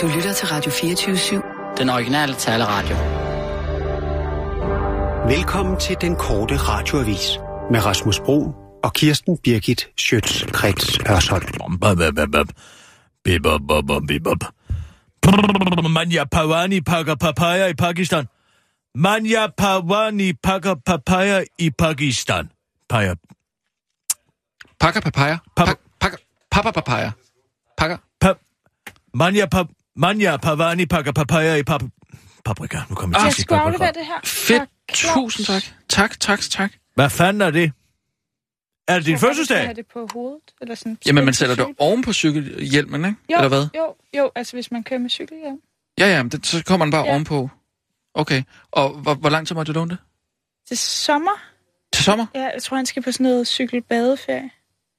Du lytter til Radio 24-7. Den originale taleradio. Velkommen til den korte radioavis med Rasmus Bro og Kirsten Birgit Schøtz-Krets Hørsholm. Manja Pawani pakker papaya i Pakistan. Manja Pawani pakker papaya i Pakistan. Paja. Pakker papaya. Pap- Pak- Pakker... Papa papaya. Pakker... Pa, Manja, pa, Manja Pawani pakker papaya i pap, paprika. Nu kommer jeg til Jeg at sige skulle aflevere det her. Fedt. Tusind tak. Tak, tak, tak. Hvad fanden er det? Er det din Jeg fødselsdag? have det på hovedet. Eller sådan, Jamen, man sætter det oven på cykelhjelmen, ikke? Jo, Eller hvad? Jo, jo, altså hvis man kører med cykel, ja. Ja, ja, men det, så kommer den bare Ja. ovenpå. Okay. Og hvor, hvor lang tid må du låne det? Til sommer, Til sommer? ja, jeg tror, han skal på sådan noget cykelbadeferie.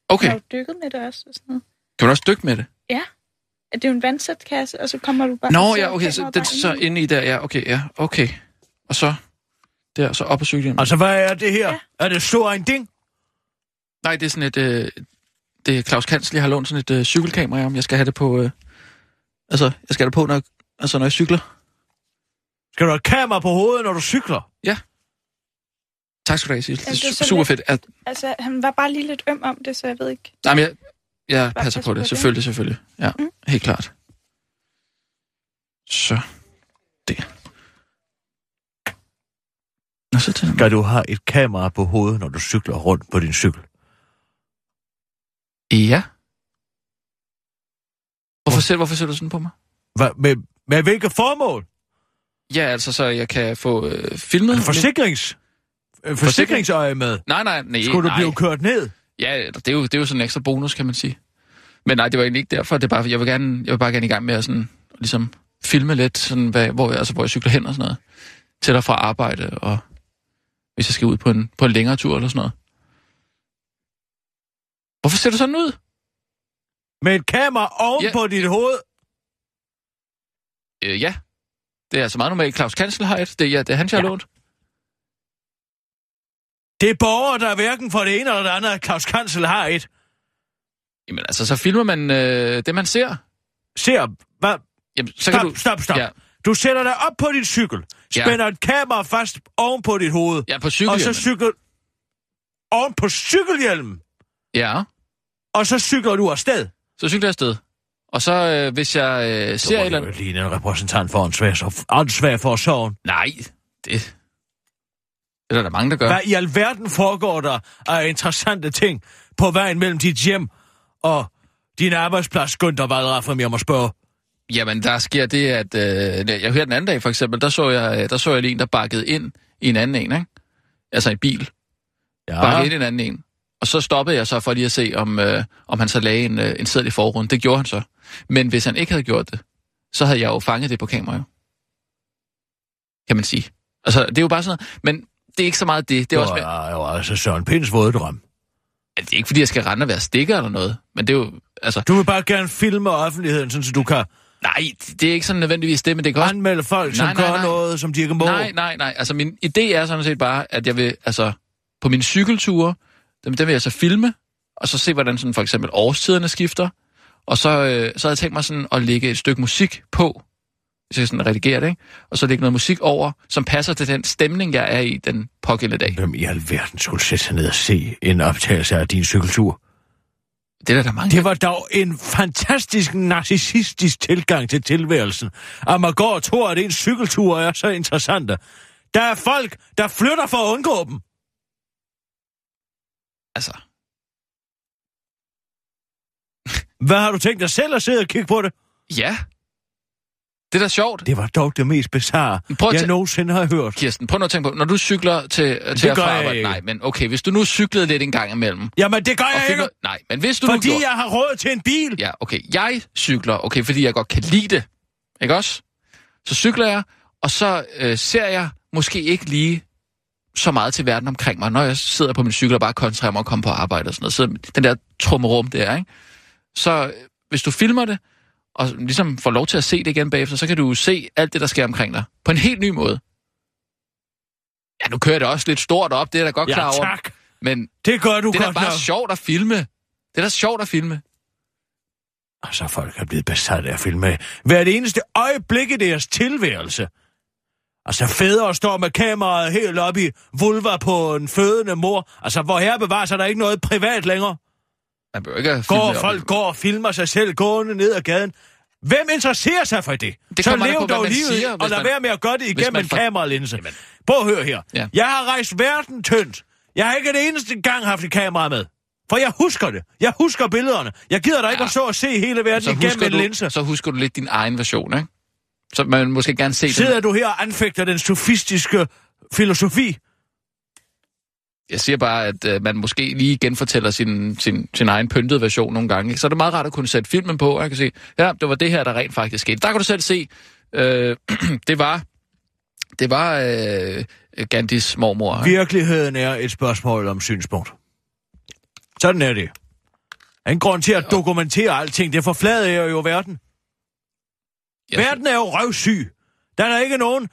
Okay. Jeg har jo dykket med det også. Og sådan noget. Kan du også dykke med det? Ja. Det er jo en vandsætkasse, og så kommer du bare... Nå, så ja, okay. Så den så ind i. inde i der, ja, okay, ja, okay. Og så der, så op på cykelhjelmen. Altså, hvad er det her? Ja. Er det stor en ding? Nej, det er sådan et... Øh, det er Claus Kansel, jeg har lånt sådan et øh, cykelkamera om. Jeg skal have det på... Øh, altså, jeg skal have det på, når, altså, når jeg cykler. Skal du have kamera på hovedet, når du cykler? Tak skal du have, Sissel. Ja, Det er er så super lidt- fedt. At, Altså, han var bare lige lidt øm om det, så jeg ved ikke. nej, men jeg, jeg Bare passer pas på på det. det. Selvfølgelig, selvfølgelig. Ja, Mm. helt klart. Så. Det. Nå, så tænder Skal du have et kamera på hovedet, når du cykler rundt på din cykel? Ja. Hvorfor ser, hvorfor ser du sådan på mig? Hvad, med, med hvilket formål? Ja, altså, så jeg kan få øh, filmet... Er det forsikrings... øh, Forsikringsøje med? Nej, nej, nej. Skulle du nej. blive kørt ned? Ja, det er, jo, det er jo sådan en ekstra bonus, kan man sige. Men nej, det var egentlig ikke derfor. Det er bare, jeg vil, gerne, jeg vil bare gerne i gang med at sådan, ligesom filme lidt, sådan, hvad, hvor, jeg, altså, hvor jeg cykler hen og sådan noget. Til og fra arbejde, og hvis jeg skal ud på en, på en længere tur eller sådan noget. Hvorfor ser du sådan ud? Med et kamera oven Ja. på dit hoved? Øh, ja. Det er altså meget normalt. Claus et. Det, er- ja, det er han, jeg har Ja. lånt. Det er borgere, der er hverken for det ene eller det andet, at Claus Kansel har et. Jamen altså, så filmer man øh, det, man ser. Ser, hvad? Jamen, så kan Stop, du... stop, stop. Ja, Du sætter dig op på din cykel, Ja. spænder et kamera fast oven på dit hoved, ja på og så cykelhjelmen. cykler oven på cykelhjelmen, Ja, og så cykler du afsted. så cykler jeg afsted. Og så, øh, hvis jeg øh, ser et eller andet... ligne en repræsentant for en svær, åndssvær for sorgen. Nej, det... Det er der, mange, der gør. Hvad i alverden foregår der af interessante ting på vejen mellem dit hjem og din arbejdsplads, Gunther Valdraff, om jeg må spørge? Jamen, der sker det, at... Øh, jeg hørte den anden dag, for eksempel, der så jeg, øh, der så jeg lige en, der bakkede ind i en anden en, ikke? Altså en bil. Ja, Bakkede ind i en anden en. Og så stoppede jeg så for lige at se, om, øh, om han så lagde en, øh, en seddel i forruden. Det gjorde han så. Men hvis han ikke havde gjort det, så havde jeg jo fanget det på kamera, jo. Kan man sige. Altså, det er jo bare sådan noget. Men det er ikke så meget det. Det er også... Med, jo altså Søren Pinds våde drøm. det er ikke, fordi jeg skal rende og være stikker eller noget. Men det er jo... Altså, Du vil bare gerne filme offentligheden, sådan så du kan nej, det er ikke sådan nødvendigvis det, men det kan også anmelde folk, som Nej, nej, gør nej. noget, som de ikke må. Nej, nej, nej. Altså, min idé er sådan set bare, at jeg vil, altså, på mine cykelture, dem, dem vil jeg så filme, og så se, hvordan sådan for eksempel årstiderne skifter. Og så, øh, så havde jeg tænkt mig sådan at lægge et stykke musik på, hvis jeg sådan redigerer det, ikke? Og så lægge noget musik over, som passer til den stemning, jeg er i den pågældende dag. Hvem i alverden skulle sætte sig ned og se en optagelse af din cykeltur? Det er der, der er mange. Det var dog en fantastisk narcissistisk tilgang til tilværelsen, at man går og tror, at en cykeltur er så interessante. Der er folk, der flytter for at undgå dem. Altså, Hvad har du tænkt dig selv at sidde og kigge på det? ja. Det er da sjovt. Det var dog det mest bizarre, Prøv at jeg tæ- nogensinde har hørt. Kirsten, prøv nu at tænke på, når du cykler til, til at gør jeg arbejde, ikke. nej, men okay, hvis du nu cyklede lidt en gang imellem, Jamen, det gør jeg fik ikke, nej, men hvis du nu fordi gjorde, jeg har råd til en bil. Ja, okay. Jeg cykler, okay, fordi jeg godt kan lide det. Ikke også? Så cykler jeg, og så øh, ser jeg måske ikke lige så meget til verden omkring mig, når jeg sidder på min cykel og bare koncentrerer mig om at komme på arbejde og sådan noget. Så den der trummerum der, ikke? Så øh, hvis du filmer det, og ligesom får lov til at se det igen bagefter, så kan du se alt det, der sker omkring dig. På en helt ny måde. Ja, nu kører det også lidt stort op, det er da godt klar Ja, over. tak. Men Det gør du det er da godt bare nok. sjovt at filme. Det er da sjovt at filme. Altså, folk er blevet besat af at filme hvert eneste øjeblik i deres tilværelse. Altså, fædre står med kameraet helt op i vulva på en fødende mor. Altså, hvor her bevarer sig der ikke noget privat længere. Man bør ikke Går op folk går og filmer sig selv gående ned ad gaden. Hvem interesserer sig for det? Det så lev dog livet siger, og lad man- være med at gøre det igennem man en for- kameralinse. Prøv at høre her. Ja. Jeg har rejst verden tyndt. Jeg har ikke det eneste gang haft et kamera med. For jeg husker det. Jeg husker billederne. Jeg gider da ikke Ja. at så og se hele verden så igennem en du, linse. så husker du lidt din egen version, ikke? Så man måske gerne se den. Sidder du her og anfægter den sofistiske filosofi? Jeg siger bare, at øh, man måske lige genfortæller sin, sin, sin egen pyntede version nogle gange. Ikke? Så er det meget rart at kunne sætte filmen på, og jeg kan se, ja, det var det her, der rent faktisk skete. Der kan du selv se, øh, det var, det var øh, Gandhis mormor. ikke? Virkeligheden er et spørgsmål om synspunkt. Sådan er det. En grund til at dokumentere alting. Det forfladiger jo verden. Jeg- Verden er jo røvsyg. Der er ikke nogen...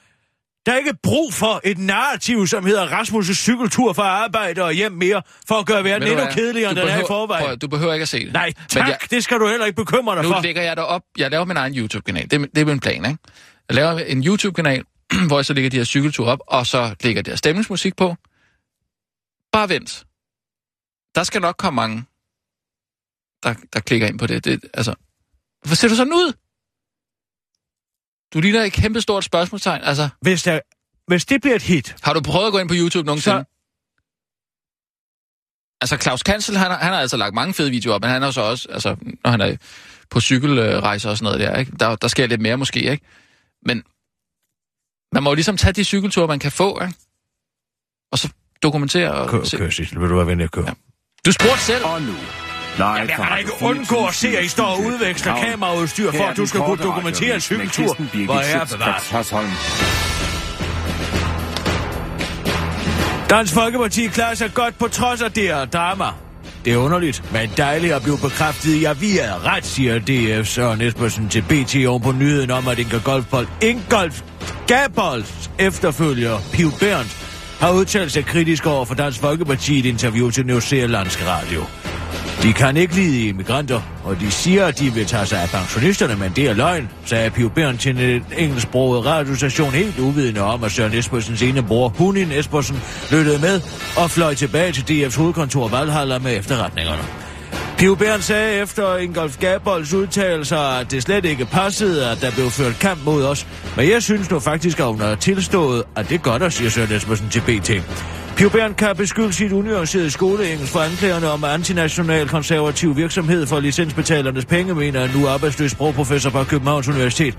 Der er ikke brug for et narrativ, som hedder Rasmus' cykeltur fra arbejde og hjem mere, for at gøre verden endnu kedeligere, end den er i prøv forvejen. at- Du behøver ikke at se det. Nej, Men tak. jeg, Det skal du heller ikke bekymre dig nu for. lægger jeg dig op. Jeg laver min egen YouTube-kanal. Det, er det er min plan, ikke? Jeg laver en YouTube-kanal, hvor jeg så lægger de her cykelture op, og så lægger der stemningsmusik på. Bare vent. Der skal nok komme mange, der, der klikker ind på det. det altså, hvor ser du sådan ud? Du ligner et kæmpe stort spørgsmålstegn. Altså, Hvis, der, hvis det bliver et hit, har du prøvet at gå ind på YouTube nogensinde? Så- Altså, Claus Kansel, han, har- han har altså lagt mange fede videoer op, men han har så også, altså, når han er på cykelrejser og sådan noget der, ikke? Der, der sker lidt mere måske, ikke? Men man må jo ligesom tage de cykelture, man kan få, ikke? Og så dokumentere og kør, se. kør, Sissel. Vil du være venlig at køre? Ja. Du spurgte selv. Og nu, live Jeg kan da ikke undgå at se, at I står og udveksler kameraudstyr, for at du skal kunne dokumentere en cykeltur. Hvor er bevaret. Dansk Folkeparti klarer sig godt på trods af det her drama. Det er underligt, men dejligt at blive bekræftet at vi er ret, siger DF Søren Espersen til BT oven på nyheden om, at Inga Golfbold, Ingolf Gabolds efterfølger, Piv Berndt, har udtalt sig kritisk over for Dansk Folkeparti i et interview til New Zealandsk Radio. De kan ikke lide immigranter, og de siger, at de vil tage sig af pensionisterne, men det er løgn, sagde Pio Bern til en engelsksproget radiostation helt uvidende om, at Søren Espersens ene bror, Hunin Espersen, lyttede med og fløj tilbage til DF's hovedkontor Valhalla med efterretningerne. Pio Bern sagde efter Ingolf Gabolds udtalelser, at det slet ikke passede, at der blev ført kamp mod os. Men jeg synes nu faktisk, at hun har tilstået, at det gør der, siger Søren Espersen til BT. Pjubern kan beskylde sit unuancerede skoleengelsk for anklagerne om antinational konservativ virksomhed for licensbetalernes penge, mener en nu arbejdsløs sprogprofessor på Københavns Universitet.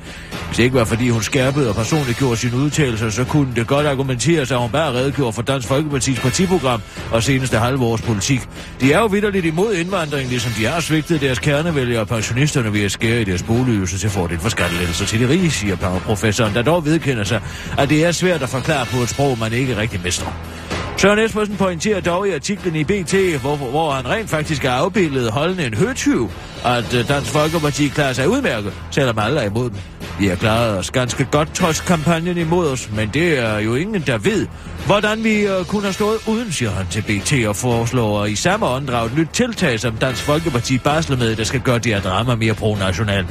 Hvis det ikke var, fordi hun skærpede og personligt gjorde sine udtalelser, så kunne det godt argumenteres, at hun bare redegjorde for Dansk Folkepartis partiprogram og seneste halve års politik. De er jo vidderligt imod indvandring, ligesom de har svigtet deres kernevælgere og pensionisterne ved at skære i deres boligydelse til fordel for skattelettelser til de rige, siger professoren, der dog vedkender sig, at det er svært at forklare på et sprog, man ikke rigtig mestrer. Søren Espersen pointerer dog i artiklen i BT, hvor, hvor han rent faktisk har afbildet holdende en høtyv, at øh, Dansk Folkeparti klarer sig udmærket, selvom alle er imod dem. Vi har klaret os ganske godt trods kampagnen imod os, men det er jo ingen, der ved, hvordan vi uh, kunne have stået uden, siger han til BT og foreslår øh, i samme åndedrag et nyt tiltag, som Dansk Folkeparti barsler med, der skal gøre det her drama mere pro-national.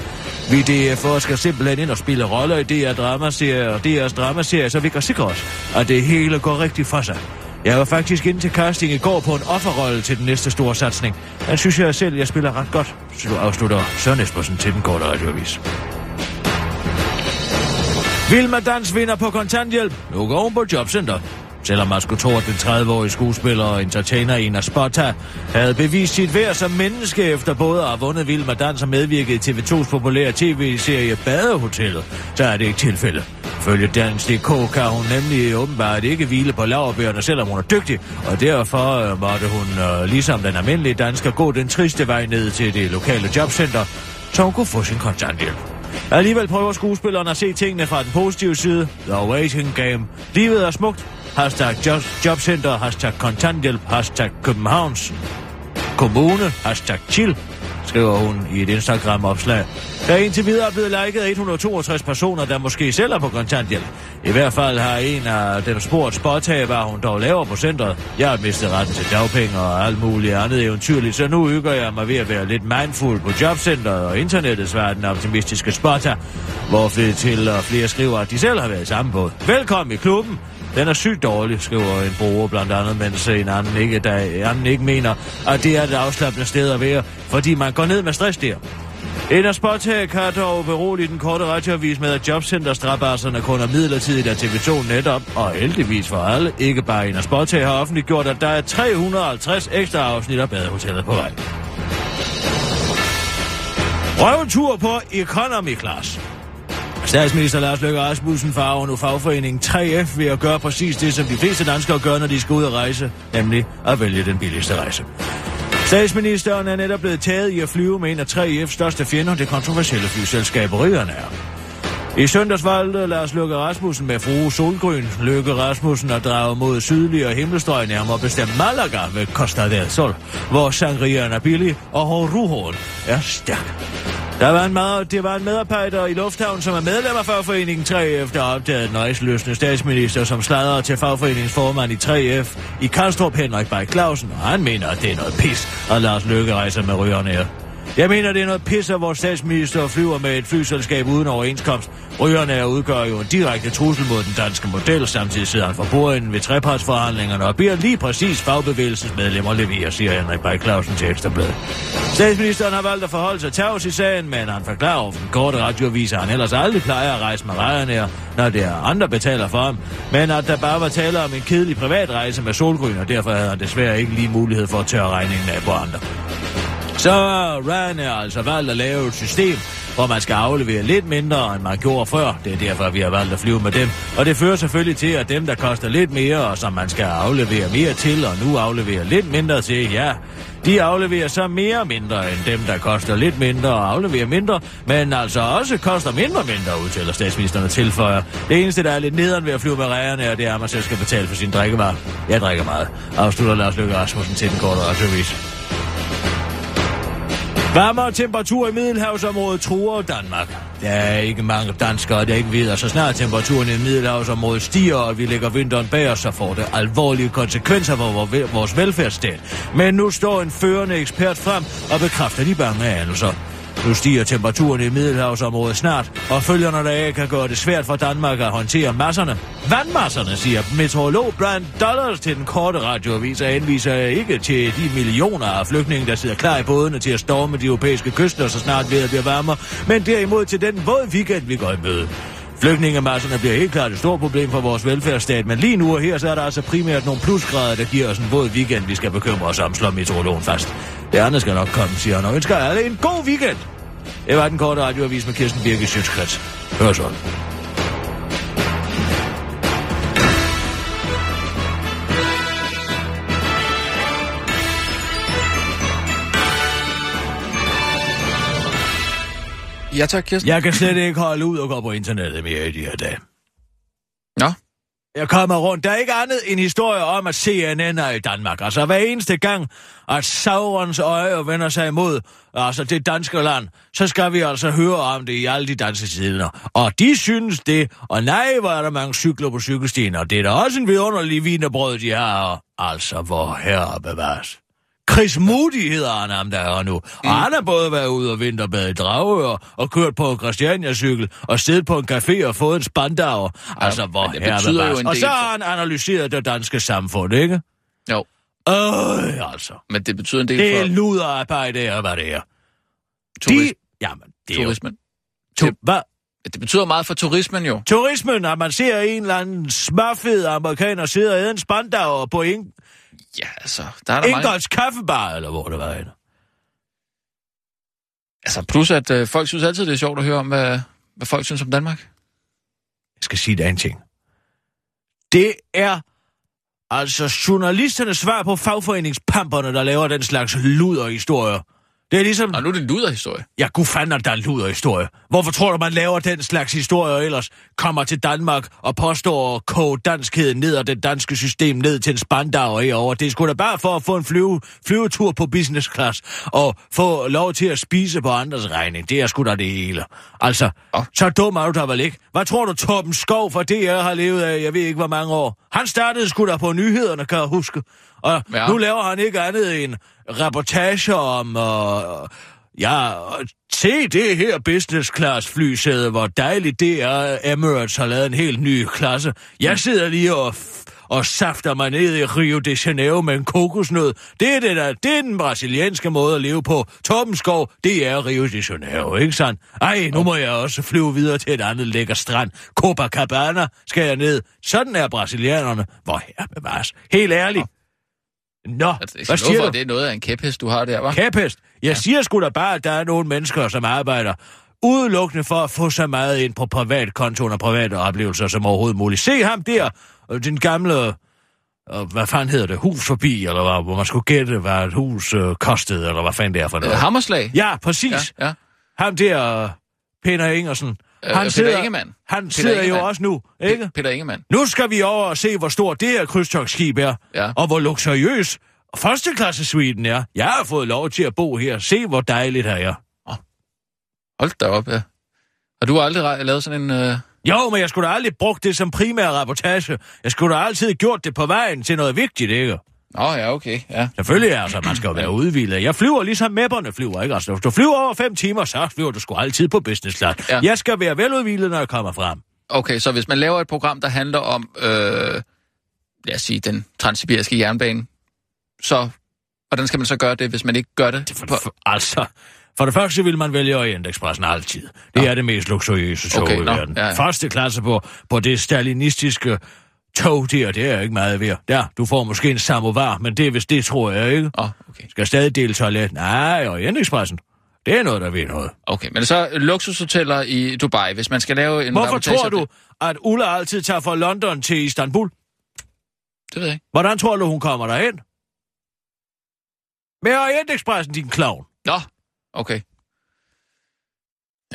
Vi DF'er øh, skal simpelthen ind og spille roller i det her dramaserie og DR's dramaserie, så vi kan sikre os, at det hele går rigtigt for sig. Jeg var faktisk inde til casting i går på en offerrolle til den næste store satsning. Den synes jeg selv, jeg spiller ret godt, så du afslutter Søren Espersen til den korte radioavis. Vilma Dans vinder på kontanthjælp. Nu går hun på jobcenter. Selvom Masko Thor, den 30-årige skuespiller og entertainer Ina Spotta, havde bevist sit værd som menneske efter både at have vundet Vilma Dans og medvirket i TV2's populære tv-serie Badehotellet, så er det ikke tilfælde. Følge Dans.dk kan hun nemlig åbenbart ikke hvile på laverbærene, selvom hun er dygtig, og derfor øh, måtte hun, øh, ligesom den almindelige dansker, gå den triste vej ned til det lokale jobcenter, så hun kunne få sin kontanthjælp. Alligevel prøver skuespilleren at se tingene fra den positive side. The waiting game. Livet er smukt. Hashtag job, jobcenter. Hashtag kontanthjælp. Hashtag Københavns Kommune. Hashtag chill. skriver hun i et Instagram-opslag. Der er indtil videre blevet liket af 162 personer, der måske selv er på kontanthjælp. I hvert fald har en af dem spurgt spottag, hvad hun dog laver på centret. Jeg har mistet retten til dagpenge og alt muligt andet eventyrligt, så nu ykker jeg mig ved at være lidt mindful på jobcentret og internettets verden optimistiske spotter, hvor flere til og flere skriver, at de selv har været i samme båd. Velkommen i klubben. Den er sygt dårlig, skriver en bruger blandt andet, mens en anden ikke, der, anden ikke mener, at det er et afslappende sted at være, fordi man går ned med stress der. En af Spottag kan dog berolige den korte radioavis med, at jobcenterstrabasserne kun er midlertidigt af TV2 netop, og heldigvis for alle, ikke bare en af Spottag har offentliggjort, at der er 350 ekstra afsnit af badehotellet på vej. Røventur på Economy Class. Statsminister Lars Løkke Rasmussen farver nu fagforeningen 3F ved at gøre præcis det, som de fleste danskere gør, når de skal ud og rejse, nemlig at vælge den billigste rejse. Statsministeren er netop blevet taget i at flyve med en af 3F's største fjender, det kontroversielle flyselskab Ryanair. I søndags valgte Lars Løkke Rasmussen med frue Solgrøn Løkke Rasmussen at drage mod sydligere himmelstrøg nærmere bestemt Malaga ved Costa del Sol, hvor sangrieren er billig og hårdruhåren er stærk. Der var en meget, det var en medarbejder i Lufthavn, som er medlem af fagforeningen 3F, der opdagede den rejseløsende statsminister, som sladrede til fagforeningens formand i 3F i Karlstrup Henrik Bay Clausen, og han mener, at det er noget pis, at Lars Løkke rejser med rygerne her. Jeg mener, det er noget pis, at vores statsminister flyver med et flyselskab uden overenskomst. Rygerne udgør jo en direkte trussel mod den danske model. Samtidig sidder han for bordenden ved trepartsforhandlingerne og beder lige præcis fagbevægelsens medlemmer levere, siger Henrik Bay Clausen til Ekstrabladet. Statsministeren har valgt at forholde sig tavs i sagen, men han forklarer over den korte radioavis, at han ellers aldrig plejer at rejse med Ryanair, når det er andre betaler for ham. Men at der bare var tale om en kedelig privatrejse med solgryn, og derfor havde han desværre ikke lige mulighed for at tørre regningen af på andre. Så Ryanair altså valgt at lave et system, hvor man skal aflevere lidt mindre, end man gjorde før. Det er derfor, vi har valgt at flyve med dem. Og det fører selvfølgelig til, at dem, der koster lidt mere, og som man skal aflevere mere til, og nu afleverer lidt mindre til, ja, de afleverer så mere mindre end dem, der koster lidt mindre og afleverer mindre, men altså også koster mindre mindre, udtaler statsministeren og tilføjer. Det eneste, der er lidt nederen ved at flyve med Ryanair, det er, at man selv skal betale for sin drikkevarer. Jeg drikker meget. Afslutter Lars Løkke Rasmussen til den korte radiovis. Varmere temperatur i Middelhavsområdet truer Danmark. Der er ikke mange danskere, der ikke ved, at så snart temperaturen i Middelhavsområdet stiger, og vi lægger vinteren bag os, så får det alvorlige konsekvenser for vores velfærdsstat. Men nu står en førende ekspert frem og bekræfter de bange anelser. Nu stiger temperaturen i Middelhavsområdet snart, og følgerne deraf kan gøre det svært for Danmark at håndtere masserne. Vandmasserne, siger meteorolog Brian Dollars til den korte radioavis, og henviser ikke til de millioner af flygtninge, der sidder klar i bådene til at storme de europæiske kyster, så snart vejret bliver varmere, men derimod til den våde weekend, vi går i møde. Flygtningemasserne bliver helt klart et stort problem for vores velfærdsstat, men lige nu og her, så er der altså primært nogle plusgrader, der giver os en våd weekend, vi skal bekymre os om, slår meteorologen fast. Det andet skal nok komme, siger han, og ønsker alle en god weekend. Det var den korte radioavis med Kirsten Birke Sjøtskrets. Hør sådan. Ja tak, Kirsten. Jeg kan slet ikke holde ud og gå på internettet mere i de her dage. Jeg kommer rundt. Der er ikke andet end historier om, at CNN er i Danmark. Altså hver eneste gang, at Saurons øje vender sig imod altså det danske land, så skal vi altså høre om det i alle de danske sider. Og de synes det, og nej, hvor er der mange cykler på cykelstien, og det er da også en vidunderlig vinerbrød, de har. Altså, hvor herre bevares. Chris Moody hedder han ham, der er nu. Og han har både været ude og vinterbade i Dragør, og kørt på en Christiania-cykel, og siddet på en café og fået en spandauer. Altså, hvor herre Og så har han analyseret det danske samfund, ikke? jo. Øh, altså. Men det betyder en del Det er for det er, hvad det er. turis- De, jamen, det er jo... turismen. To, hvad? Det betyder meget for turismen jo. Turismen, at man ser en eller anden smørfed amerikaner sidde og æde en spandauer på en, Ja, altså, der er der mange... Ingolds kaffebar, eller hvor det var henne. Altså, plus at øh, folk synes altid, det er sjovt at høre om, hvad, hvad folk synes om Danmark. Jeg skal sige dig en ting. Det er altså journalisternes svar på fagforeningspamperne, der laver den slags luderhistorier. Det er ligesom... Og nu er det en luderhistorie. Ja, gud fanden, der er en luderhistorie. Hvorfor tror du, man laver den slags historier, og ellers kommer til Danmark og påstår at koge danskheden ned og det danske system ned til en spandau herovre? Det er sgu da bare for at få en flyve, flyvetur på business class og få lov til at spise på andres regning. Det er sgu da det hele. Altså, Ja. så dum er du da vel ikke? Hvad tror du, Torben Skov fra DR har levet af, jeg ved ikke hvor mange år? Han startede sgu da på nyhederne, kan jeg huske. Og ja. nu laver han ikke andet end reportager om... Øh, ja, se det her business class flysæde, hvor dejligt det er. Emirates har lavet en helt ny klasse. Jeg sidder lige og, f- og safter mig ned i Rio de Janeiro med en kokosnød. Det er, det, der, det er den brasilianske måde at leve på. Torben Skov, det er Rio de Janeiro, ikke sandt? Ej, nu må jeg også flyve videre til et andet lækker strand. Copacabana skal jeg ned. Sådan er brasilianerne. Hvor her bevares. Helt ærligt. Nå, Altså, hvad siger for, du? det er noget af en kæphest, du har der, hva'? Kæphest. Jeg ja. siger sgu da bare, at der er nogle mennesker, som arbejder udelukkende for at få så meget ind på privatkontoen og private oplevelser som overhovedet muligt. Se ham der, øh, den gamle, øh, hvad fanden hedder det, hus forbi, eller hvad, hvor man skulle gætte, hvad et hus øh, kostede, eller hvad fanden det er for Øh, noget. Hammerslag? Ja, præcis. Ja, ja. Ham der, øh, Peter Ingersen. Øh, Peter Ingemann. Han Peter sidder Ingemann. jo også nu, ikke? Pe- Peter Ingemann. Nu skal vi over og se, hvor stort det her krydstogsskib er, Ja. og hvor luksuriøs førsteklasse suiten er. Jeg har fået lov til at bo her. Se, hvor dejligt her er. Hold da op, ja. Har du aldrig re- lavet sådan en... Øh... Jo, men jeg skulle da aldrig brugt det som primær rapportage. Jeg skulle da altid gjort det på vejen til noget vigtigt, ikke? Nå, ja, okay, ja. Selvfølgelig er altså, man skal jo være udvildet. Jeg flyver ligesom mæpperne flyver, ikke? Altså, hvis du flyver over fem timer, så flyver du sgu altid på business class. Ja. Ja. Jeg skal være veludvildet, når jeg kommer frem. Okay, så hvis man laver et program, der handler om, øh, lad os sige, den transsibiriske jernbane, så hvordan skal man så gøre det, hvis man ikke gør det? For, på- for, altså, for det første vil man vælge Orientexpressen altid. Det Nå. er det mest luksuriøse tog Okay, i verden. ja, ja. Første klasse på, på det stalinistiske tog der, det er ikke meget værd. Der, du får måske en samovar, men det er vist det, tror jeg, ikke? Åh, oh, okay. Skal stadig dele toilet? Nej, Orientexpressen. Det er noget, der ved noget. Okay, men så luksushoteller i Dubai, hvis man skal lave en Hvorfor tror du, det? at Ulla altid tager fra London til Istanbul? Det ved jeg ikke. Hvordan tror du, hun kommer derhen? Med Orientexpressen, din clown. Nå, okay.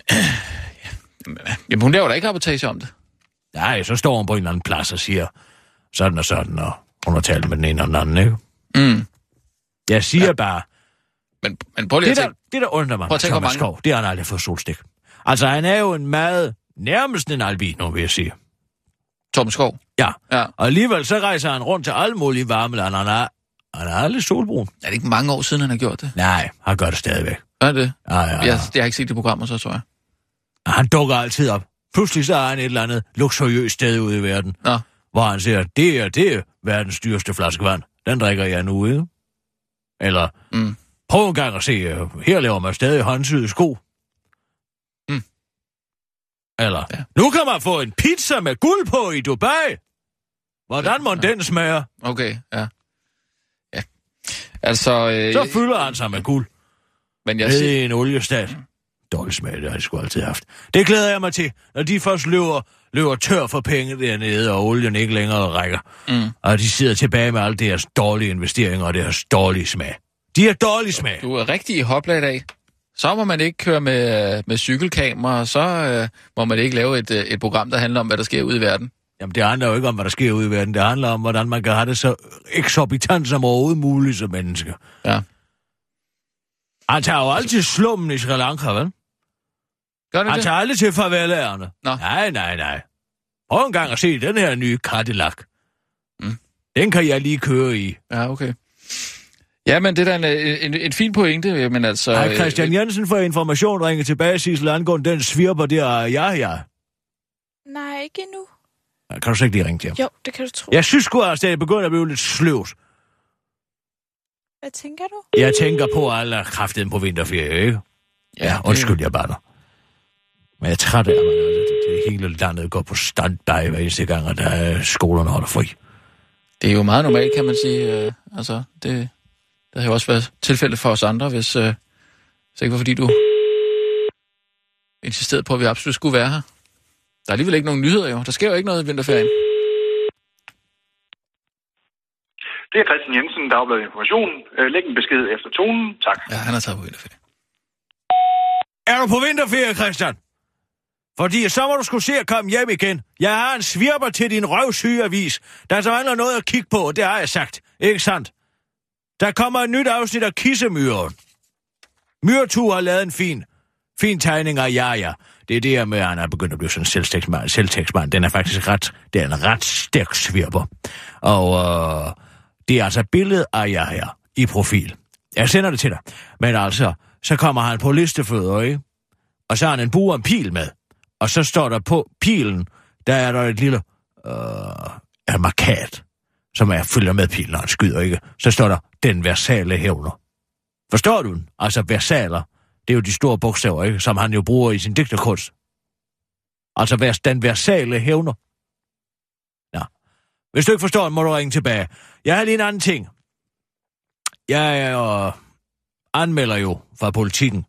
Jamen, hun laver da ikke rapportage om det. Nej, så står hun på en eller anden plads og siger sådan og sådan, og hun har talt med den ene og den anden, ikke? Mm. Jeg siger ja. bare, Men, men prøv lige det at der, tænke... det der undrer mig Prøv at tænke, Thomas mange- Skov, det har han aldrig fået solstik. Altså, han er jo en meget, nærmest en albino, vil jeg sige. Torben Skov. Ja, Ja. og alligevel så rejser han rundt til alle mulige varme lande. Han er, han er aldrig solbrun. Er det ikke mange år siden, han har gjort det? Nej, han gør det stadigvæk. Er det? Ja, ja, ja. Jeg, jeg har ikke set det programmer, så tror jeg. Han dukker altid op. Pludselig så er han et eller andet luksuriøst sted ude i verden, Nå, hvor han siger, det er, det er verdens dyreste flaske vand. Den drikker jeg nu, ikke? Eller, Mm. prøv en gang at se, øh, her laver man stadig håndsyede sko. Mm. Eller, Ja. ja. nu kan man få en pizza med guld på i Dubai. Hvordan må Ja. den smager? okay, ja. Ja. Altså, øh, Så fylder han sig med guld. men jeg Nede siger, i en oliestat. Dårlig smag, det har de sgu altid haft. Det glæder jeg mig til, når de først løber, løber tør for penge dernede, og olien ikke længere rækker. Mm. Og de sidder tilbage med alle deres dårlige investeringer og deres dårlige smag. De har dårlig smag. du er rigtig i hopla i dag. Så må man ikke køre med, med cykelkamera, så øh, må man ikke lave et, øh, et program, der handler om, hvad der sker ude i verden. Jamen, det handler jo ikke om, hvad der sker ude i verden. Det handler om, hvordan man kan have det så eksorbitant som overhovedet muligt som menneske. Ja. Han tager jo altid slummen i Sri Lanka, vel? Gør det Han det? tager aldrig til farvelærerne. Nå. Nej, nej, nej. Prøv en gang at se den her nye Cadillac. Mm. Den kan jeg lige køre i. Ja, okay. Ja, men det er da en, en, en fin pointe, men altså... Har Christian Jensen for information ringet tilbage, Sissel, angående den svirper der, ja, ja. Nej, ikke endnu. Kan du så ikke lige ringe til ham? Jo, det kan du tro. Jeg synes sgu, at det er begyndt at blive lidt sløvt. Hvad tænker du? Jeg tænker på, at alle kraften på vinterferie, ikke? Ja, undskyld, jeg bare Men jeg er træt af, at man, det, hele landet går på standby hver eneste gang, at der er skolerne holder fri. Det er jo meget normalt, kan man sige. Øh, altså, det, det har jo også været tilfælde for os andre, hvis øh, så ikke var fordi du insisterede på, at vi absolut skulle være her. Der er alligevel ikke nogen nyheder jo. Der sker jo ikke noget i vinterferien. Det er Christian Jensen, Dagbladet Information. Øh, Læg en besked efter tonen. Tak. Ja, han har taget på vinterferie. Er du på vinterferie, Christian? Fordi så må du skulle se at komme hjem igen. Jeg har en svirper til din røvsyge avis. Der så mangler noget at kigge på, det har jeg sagt. Ikke sandt? Der kommer et nyt afsnit af Kissemyren. Myrtu har lavet en fin, fin tegning af Jaja. Det er det her med, at han er begyndt at blive sådan en selvtægtsmand. selvtægtsmand. Den er faktisk ret, det er en ret stærk svirper. Og øh, det er altså billedet af Jaja i profil. Jeg sender det til dig. Men altså, så kommer han på listefødder, ikke? Og så har han en bue og en pil med. Og så står der på pilen, der er der et lille øh, en markat, som er følger med pilen, når han skyder, ikke? Så står der, den versale hævner. Forstår du den? Altså versaler. Det er jo de store bogstaver, ikke? Som han jo bruger i sin digterkunst. Altså vers, den versale hævner. Ja. Hvis du ikke forstår den, må du ringe tilbage. Jeg har lige en anden ting. Jeg øh, anmelder jo fra politikken,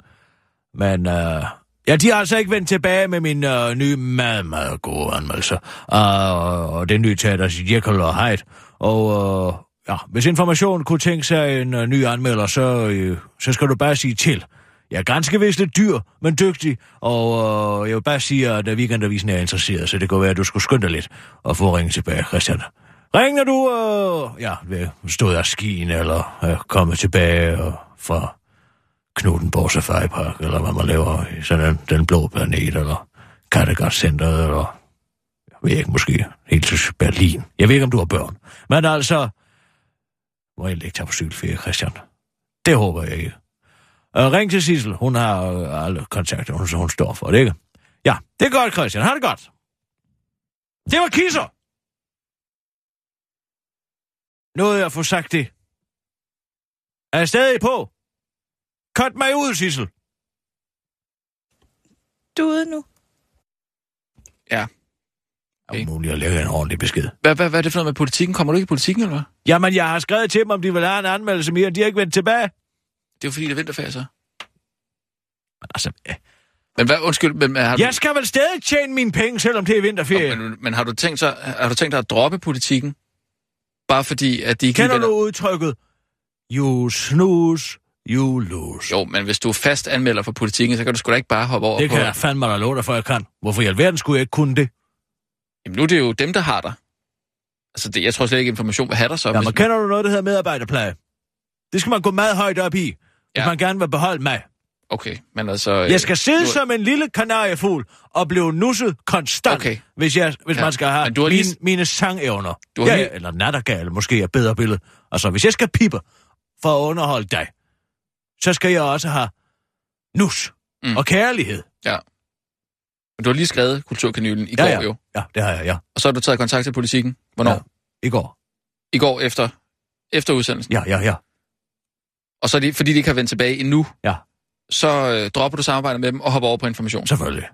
men øh, ja, de har altså ikke vendt tilbage med min øh, nye meget, meget gode anmeldelse. Uh, øh, og det nye teater, Jekyll og Hyde. Og øh, ja, hvis information kunne tænke sig en øh, ny anmelder, så, øh, så skal du bare sige til. Jeg er ganske vist lidt dyr, men dygtig, og øh, jeg vil bare sige, at øh, weekendavisen er interesseret, så det kunne være, at du skulle skynde dig lidt og få ringe tilbage, Christian. Ring, når du øh, ja, vil stå af skien, eller øh, kommet tilbage og fra Knuttenborg Safari Park, eller hvad man laver i sådan den, den blå planet, eller Kattegat Center, eller jeg ved ikke, måske helt til Berlin. Jeg ved ikke, om du har børn. Men altså, må jeg ikke tage på cykelferie, Christian? Det håber jeg ikke. Og ring til Sissel. Hun har øh, alle kontakter, hun, hun står for det, ikke? Ja, det er godt, Christian. Har det godt. Det var kisser. Noget jeg får sagt det. Er jeg stadig på? Cut mig ud, Sissel. Du er ude nu. Ja. Det er umuligt at lægge en ordentlig besked. Hvad, hvad, hvad er det for noget med politikken? Kommer du ikke i politikken, eller hvad? Jamen, jeg har skrevet til dem, om de vil have en anmeldelse mere, og de har ikke vendt tilbage. Det er jo fordi, det er vinterferie, så. Men altså, øh, Men hvad, undskyld, men, har du, jeg skal vel stadig tjene mine penge, selvom det er vinterferie. men, men har, du tænkt sig, har du tænkt dig at droppe politikken? Bare fordi, at de ikke Kender du udtrykket? You snooze, you lose. Jo, men hvis du er fast anmelder for politikken, så kan du sgu da ikke bare hoppe over Det på... kan jeg fandme da love dig for, jeg kan. Hvorfor i alverden skulle jeg ikke kunne det? Jamen, nu er det jo dem, der har dig. Altså, det, jeg tror slet ikke, information vil have dig så. Ja, men kender du noget, der hedder medarbejderpleje? Det skal man gå meget højt op i, hvis Ja. man gerne vil beholde mig. Okay, men altså... Jeg skal sidde nu- som en lille kanariefugl og blive nusset konstant, Okay. hvis, jeg, hvis Ja, man skal have har lige- mine, mine sangevner. Du har ja, lige- eller nattergal, måske er et bedre billede. Altså, hvis jeg skal pippe for at underholde dig, så skal jeg også have nus Mm. og kærlighed. Men du har lige skrevet Kulturkanylen i Ja, går ja. jo. Ja, det har jeg, ja. Og så har du taget kontakt til politikken. Hvornår? Ja. I går. I går efter, efter udsendelsen. Ja, ja, ja. Og så er de, fordi de ikke har vendt tilbage endnu, Ja, så øh, dropper du samarbejdet med dem og hopper over på information. selvfølgelig.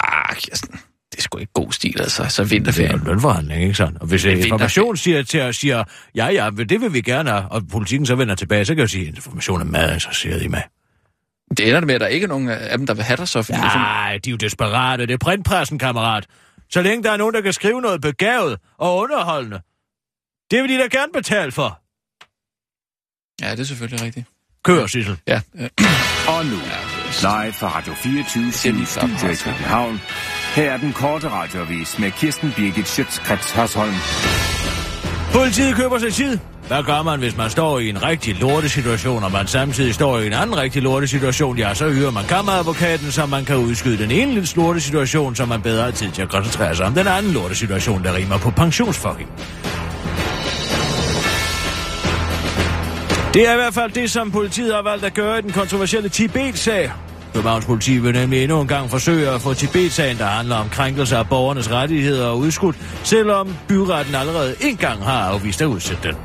Ah, Kirsten, det er sgu ikke god stil, altså. Så Det er lønforhandling, ikke sådan? Og hvis Det information siger til os, siger, ja, ja, det vil vi gerne have, og politikken så vender tilbage, så kan jeg sige, at information er meget interesseret i mig. Det ender det med, at der ikke er nogen af dem, der vil have dig så. Nej, de er jo desperate. Det er printpressen, kammerat. Så længe der er nogen, der kan skrive noget begavet og underholdende, det vil de da gerne betale for. ja, det er selvfølgelig rigtigt. Kør, Sissel. Ja, Og nu, live fra Radio 24 ser lige flot Studio i. København. Her er den korte radiovis med Kirsten Birgit Schøtzgrads Hasholm. Politiet køber sig tid. Hvad gør man, hvis man står i en rigtig lortesituation, og man samtidig står i en anden rigtig lortesituation? Ja, så hyrer man kammeradvokaten, så man kan udskyde den ene lille lortesituation, så man bedre har tid til at koncentrere sig om den anden lortesituation, der rimer på pensionsfucking. Det er i hvert fald det, som politiet har valgt at gøre i den kontroversielle Tibet-sag. Københavns politi vil nemlig endnu en gang forsøge at få Tibet-sagen, der handler om krænkelse af borgernes rettigheder og udskudt, selvom byretten allerede en gang har afvist at udsætte den.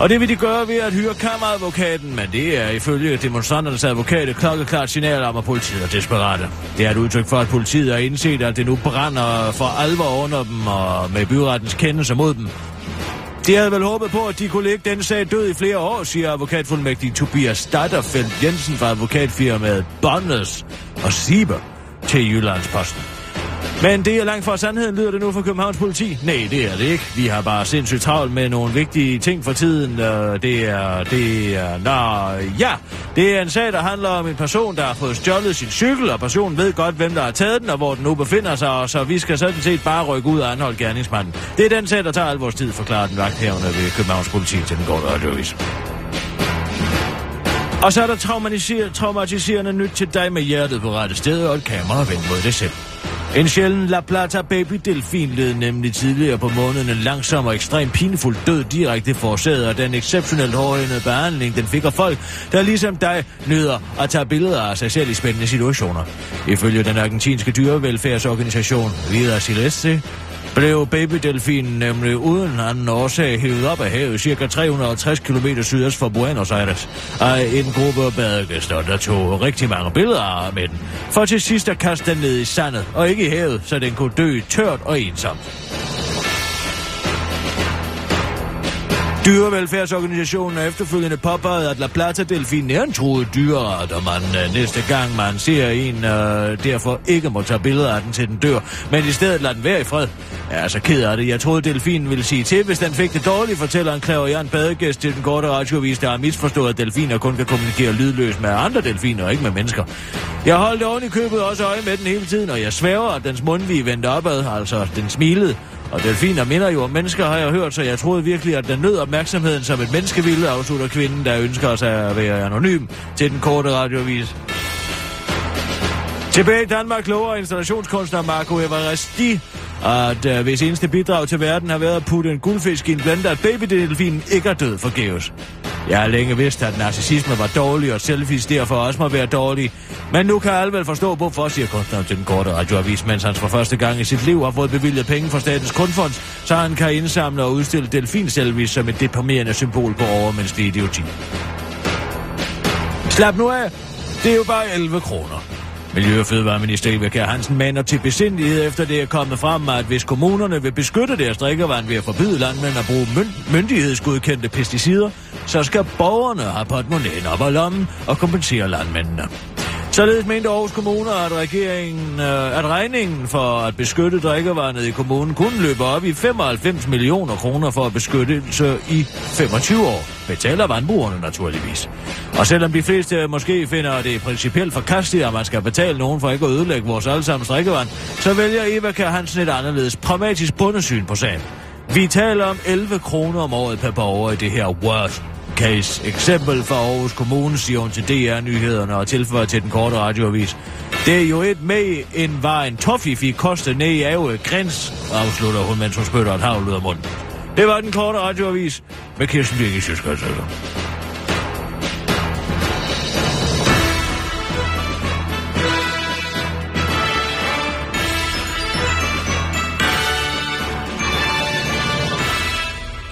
Og det vil de gøre ved at hyre kammeradvokaten, men det er ifølge demonstranternes advokat et klokkeklart signal om, at politiet er desperate. Det er et udtryk for, at politiet har indset, at det nu brænder for alvor under dem og med byrettens kendelse mod dem. De havde vel håbet på, at de kunne lægge den sag død i flere år, siger advokatfuldmægtig Tobias Statterfeldt Jensen fra advokatfirmaet Bonnes og Sieber til Jyllandsposten. Men det er langt fra sandheden, lyder det nu fra Københavns politi. Nej, det er det ikke. Vi har bare sindssygt travlt med nogle vigtige ting for tiden. Det er, det er, nå, ja. Det er en sag, der handler om en person, der har fået stjålet sin cykel, og personen ved godt, hvem der har taget den, og hvor den nu befinder sig, og så vi skal sådan set bare rykke ud og anholde gerningsmanden. Det er den sag, der tager al vores tid, forklarer den vagt ved Københavns politi til den går radioavis. Og så er der traumatiserende nyt til dig med hjertet på rette sted og et kamera vendt mod det selv. En sjælden La Plata baby delfin led nemlig tidligere på måneden en langsom og ekstremt pinefuld død direkte forårsaget af den exceptionelt hårdhændede behandling, den fik af folk, der ligesom dig nyder at tage billeder af sig selv i spændende situationer. Ifølge den argentinske dyrevelfærdsorganisation Vida Silvestre blev babydelfinen nemlig uden anden årsag hævet op af havet ca. 360 km sydøst for Buenos Aires af en gruppe badegæster, der tog rigtig mange billeder med den, for til sidst at kaste den ned i sandet og ikke i havet, så den kunne dø tørt og ensomt. Dyrevelfærdsorganisationen er efterfølgende påpeget, at La Plata-delfinen er en truet dyreart, og man øh, næste gang man ser en, øh, derfor ikke må tage billeder af den til den dør, men i stedet lader den være i fred. Jeg er så ked af det. Jeg troede, delfinen ville sige til, hvis den fik det dårligt, fortæller en klaverjant badegæst til den korte radiovis, der har misforstået, at delfiner kun kan kommunikere lydløst med andre delfiner og ikke med mennesker. Jeg holdt oven i købet også øje med den hele tiden, og jeg sværger, at dens mundvige vendte opad, altså den smilede. Og delfiner minder jo om mennesker, har jeg hørt, så jeg troede virkelig, at den nød opmærksomheden som et menneske ville, afslutter kvinden, der ønsker sig at være anonym til den korte radiovis. Tilbage i Danmark lover installationskunstner Marco Everesti, at uh, hvis eneste bidrag til verden har været at putte en guldfisk i en blender, at babydelfinen ikke er død forgæves. Jeg har længe vidst, at narcissisme var dårlig, og selfies derfor også må være dårlig. Men nu kan alle vel forstå, hvorfor, siger kunstneren til den korte radioavis, mens han for første gang i sit liv har fået bevilget penge fra Statens Kunstfond, så han kan indsamle og udstille delfinselvis som et deprimerende symbol på overmenneskelig idioti. Slap nu af. Det er jo bare 11 kroner. Miljø- og Fødevareminister Eva Kjær Hansen mander til besindighed efter det er kommet frem, at hvis kommunerne vil beskytte deres drikkevand ved at forbyde landmænd at bruge mynd- myndighedsgodkendte pesticider, så skal borgerne have portemonnaien op og lommen og kompensere landmændene. Således mente Aarhus Kommune, at, regeringen, øh, at regningen for at beskytte drikkevandet i kommunen kun løber op i 95 millioner kroner for at beskyttelse i 25 år. Betaler vandbrugerne naturligvis. Og selvom de fleste måske finder det principielt forkasteligt, at man skal betale nogen for ikke at ødelægge vores allesammens drikkevand, så vælger Eva Kær Hansen et anderledes pragmatisk bundesyn på sagen. Vi taler om 11 kroner om året per borger i det her worst case eksempel fra Aarhus Kommune, siger hun til DR-nyhederne og tilføjer til den korte radioavis. Det er jo et med en var en toffee fik kostet ned i Ave Græns, afslutter hun, mens hun spytter et havl ud af munden. Det var den korte radioavis med Kirsten Birgit Sjøskreds.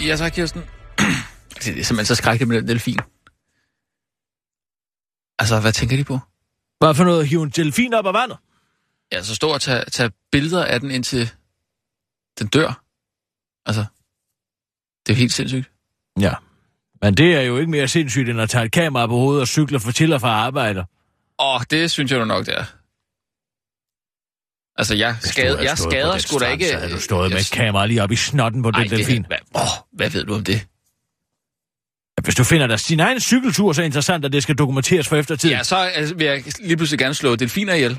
Ja, så Kirsten. Det er simpelthen så skrækkeligt med den delfin. Altså, hvad tænker de på? Hvad for noget? Hive en delfin op af vandet? Ja, så stå og tage, tage billeder af den indtil den dør. Altså, det er helt sindssygt. Ja. Men det er jo ikke mere sindssygt, end at tage et kamera på hovedet og cykle for til og fra arbejde. Åh, det synes jeg nok, det er. Altså, jeg, skade, jeg skader sgu da ikke... Så havde du stået med et kamera lige op i snotten på Ej, den delfin. Det, hvad, åh, hvad ved du om det? Hvis du finder dig sin egen cykeltur så interessant, at det skal dokumenteres for eftertiden. Ja, så altså, vil jeg lige pludselig gerne slå delfiner ihjel.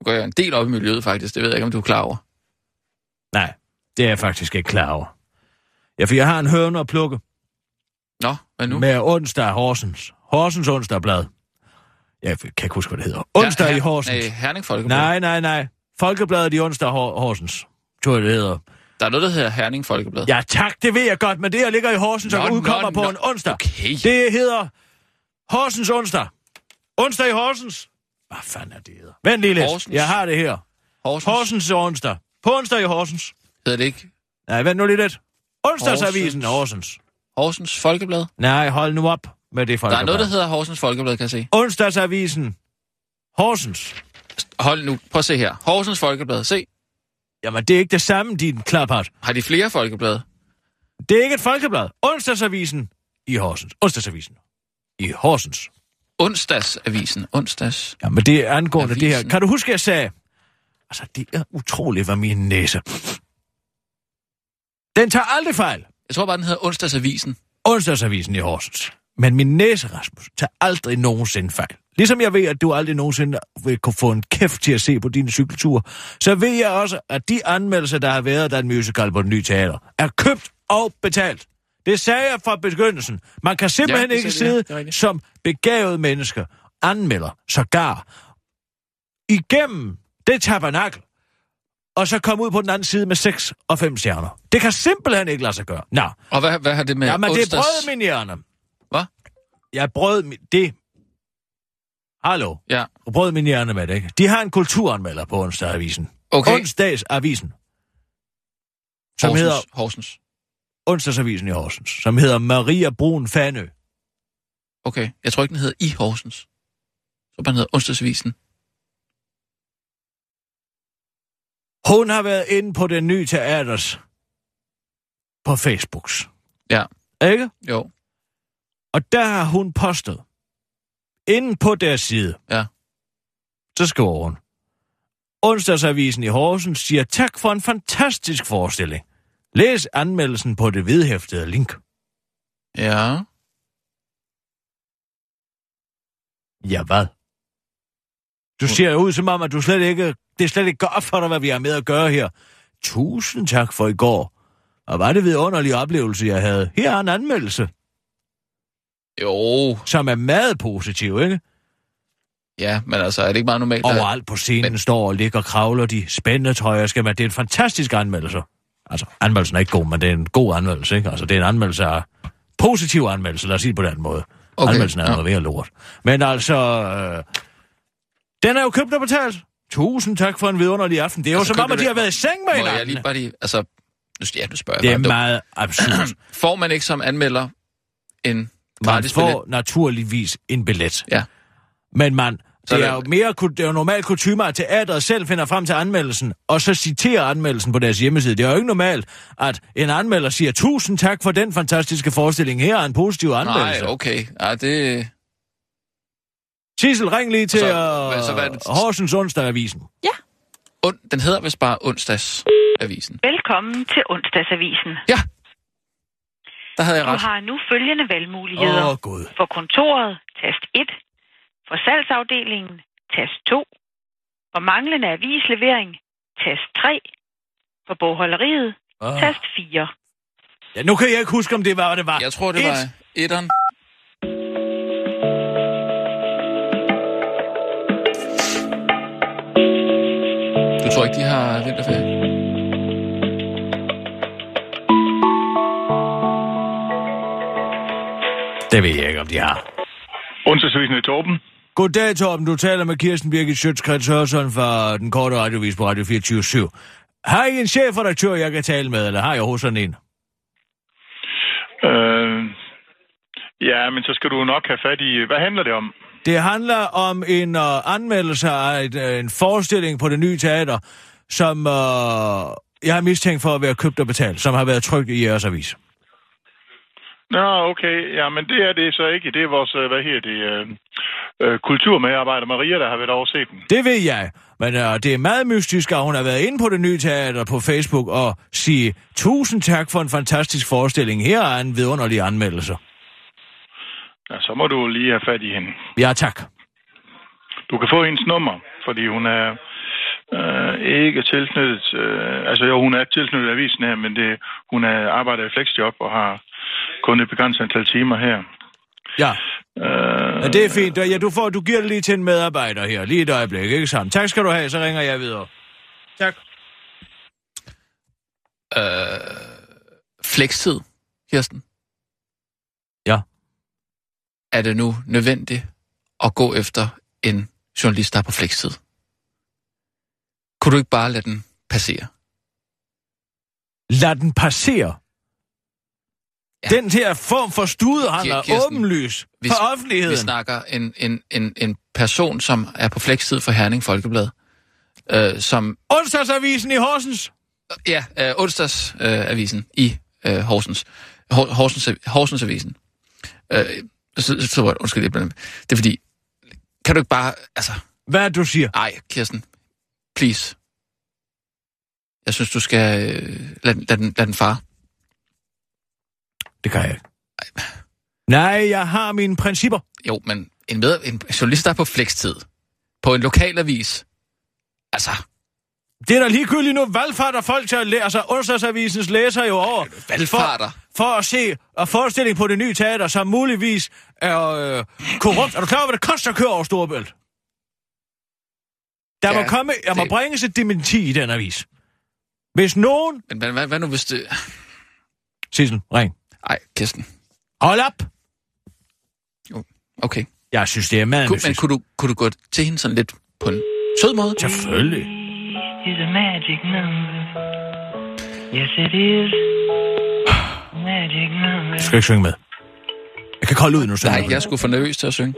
Nu går jeg en del op i miljøet, faktisk. Det ved jeg ikke, om du er klar over. Nej, det er jeg faktisk ikke klar over. Ja, for jeg har en høne at plukke Nå, hvad nu? med onsdag Horsens. Horsens onsdagblad. Jeg kan ikke huske, hvad det hedder. Onsdag Her- i Horsens. Nej, Herning Folkeblad. Nej, nej, nej. Folkebladet i onsdag Hor- Horsens. Tror jeg, det hedder. Der er noget, der hedder Herning Folkeblad. Ja, tak, det ved jeg godt, men det her ligger i Horsens og Nå, udkommer nå, på nå. en onsdag. Okay. Det hedder Horsens onsdag. Onsdag i Horsens. Hvad fanden er det hedder? Vent lige lidt. Horsens. Jeg har det her. Horsens. Horsens onsdag. På onsdag i Horsens. Hedder det ikke Nej, vent nu lige lidt. Onsdagsavisen Horsens. Horsens Folkeblad? Nej, hold nu op med det Der folkeblad. er noget, der hedder Horsens Folkeblad, kan jeg se. Onsdagsavisen Horsens. Hold nu, prøv at se her. Horsens Folkeblad, se. Jamen, det er ikke det samme, din klaphat. Har de flere folkeblade? Det er ikke et folkeblad. Onsdagsavisen i Horsens. Onsdagsavisen i Horsens. Onsdagsavisen. Onsdags. Ja, men det er angående det her. Avisen. Kan du huske, jeg sagde... Altså, det er utroligt, hvad min næse... Den tager aldrig fejl. Jeg tror bare, den hedder Onsdagsavisen. Onsdagsavisen i Horsens. Men min næse, Rasmus, tager aldrig nogensinde fejl. Ligesom jeg ved, at du aldrig nogensinde vil kunne få en kæft til at se på dine cykelture, så ved jeg også, at de anmeldelser, der har været af en musical på den nye teater, er købt og betalt. Det sagde jeg fra begyndelsen. Man kan simpelthen Ja, ja, ikke ja. sidde er rigtigt. som begavet mennesker, anmelder, sågar, igennem det tabernakel, og så komme ud på den anden side med 6 og 5 stjerner. Det kan simpelthen ikke lade sig gøre. Nå, Og hvad, hvad har det med ja, men det onsdags... brød min hjerne. Jeg brød min... Det... Hallo? Ja, Jeg brød min hjerne med det, ikke? De har en kulturanmelder på onsdagsavisen. okay. Onsdagsavisen. Som Horsens. hedder Horsens. Onsdagsavisen i Horsens. Som hedder Maria Brun Fanø. Okay. Jeg tror ikke, den hedder i Horsens. Så den hedder Onsdagsavisen. Hun har været inde på den nye teaters på Facebooks. Ja. Ikke? Jo. Og der har hun postet, inde på deres side, Ja. så skriver hun, Onsdagsavisen i Horsens siger tak for en fantastisk forestilling. Læs anmeldelsen på det vedhæftede link. Ja. Ja, hvad? Du ser ud som om, at du slet ikke, det er slet ikke godt for dig, hvad vi har med at gøre her. Tusind tak for i går. Og var det vidunderlig oplevelse, jeg havde. Her er en anmeldelse, Jo. som er meget positiv, ikke? Ja, men altså, er det ikke meget normalt? Overalt på scenen men... står og ligger og kravler de spændende trøjer. Skal man... Det er en fantastisk anmeldelse. Altså, anmeldelsen er ikke god, men det er en god anmeldelse, ikke? Altså, det er en anmeldelse af... Positiv anmeldelse, lad os sige det på den måde. Okay, Anmeldelsen er ja. noget mere lort. Men altså... Øh... Den er jo købt og betalt. Tusind tak for en vidunderlig aften. Det er jo Altså, som om, at de det- har været i seng med Må jeg hinanden. lige bare lige... Altså, nu, ja, nu spørger Det jeg er bare. meget absurd. Får man ikke som anmelder en Man får naturligvis en billet. Ja. Men man, Så det er jo mere det er jo normalt kutume, at teateret selv finder frem til anmeldelsen, og så citerer anmeldelsen på deres hjemmeside. Det er jo ikke normalt, at en anmelder siger, tusind tak for den fantastiske forestilling. Her er en positiv anmeldelse. Nej, okay. Ja, det... Sissel, ring lige til Så- så, hvad- så hvad det- Horsens Onsdag-avisen. Und, den hedder vist bare Onsdagsavisen. Velkommen til onsdagsavisen. Ja. Der havde jeg Du ret. har nu følgende valgmuligheder. Åh, oh, Gud. For kontoret, tast 1. For salgsafdelingen, tast 2. For manglende avislevering, tast 3. For bogholderiet, Oh. tast 4. Ja, nu kan jeg ikke huske, om det var, hvad det var. Jeg tror, det Et. var etteren. Du tror ikke, de har vinterferie? Det ved jeg ikke, om de har. I Torben. Goddag, Torben. Du taler med Kirsten Birgit Schøtzgrads Hørsson fra den korte radiovis på Radio 24 Har I en chefredaktør, jeg kan tale med, eller har jeg hos sådan en? Øh, ja, men så skal du nok have fat i... Hvad handler det om? Det handler om en uh, anmeldelse af et, uh, en forestilling på det nye teater, som uh, jeg har mistænkt for at være købt og betalt, som har været trykt i jeres avis. Nå, okay. Ja, men det er det så ikke. Det er vores, øh, hvad her det, øh, øh, kulturmedarbejder Maria, der har været overset den. Det ved jeg, men uh, det er meget mystisk, at hun har været inde på det nye teater på Facebook og sige tusind tak for en fantastisk forestilling. Her er en vidunderlig anmeldelse. Ja, så må du lige have fat i hende. Ja, tak. Du kan få hendes nummer, fordi hun er øh, ikke tilknyttet... Øh, altså jo, hun er tilknyttet avisen her, men det, hun er, arbejder i flexjob og har kun et begrænset antal timer her. Ja, Øh, ja det er fint. Ja, du, får, du giver det lige til en medarbejder her. Lige et øjeblik, ikke sammen? Tak skal du have, så ringer jeg videre. Tak. Øh, flekstid, Kirsten. Ja. Er det nu nødvendigt at gå efter en journalist, der er på flekstid? Kunne du ikke bare lade den passere? Lad den passere. Ja. Den her form for studehandler er Kirsten, åbenlys vi- for offentligheden. Vi snakker en, en, en, en person, som er på flekstid for Herning Folkeblad, øh, som Onsdagsavisen i Horsens. Ja, øh, onsdagsavisen øh, i øh, Horsens. Hor- Horsens. Horsens Avisen. Øh, så, så, så, undskyld, jeg det er fordi, kan du ikke bare... Altså, Hvad du siger? nej, Kirsten. Please. Jeg synes, du skal øh, lade, lade, den, lade den far. Det kan jeg ikke. Nej, jeg har mine principper. Jo, men en, med, en journalist, der er på flekstid, på en lokalavis, altså, Det er da ligegyldigt nu, valgfarter folk til at læse, altså onsdagsavisens læser jo over. valgfarter. For, for at se og forestilling på det nye teater, som muligvis er øh, korrupt. Er du klar over, hvad det koster at køre over Storebælt? Der Ja, må komme, må det- bringes et dementi i den avis. Hvis nogen... men hvad, hvad, hvad nu hvis det... Sissel, ring. Ej, Kirsten. Hold op! Okay. Jeg synes, det er meget Kun, men kunne du, kunne du gå til hende sådan lidt på en sød måde? Selvfølgelig. is a magic number. Yes, it is. Magic number. Du skal ikke synge med. Jeg kan kolde ud nu. Nej, jeg skulle for nervøs til at synge.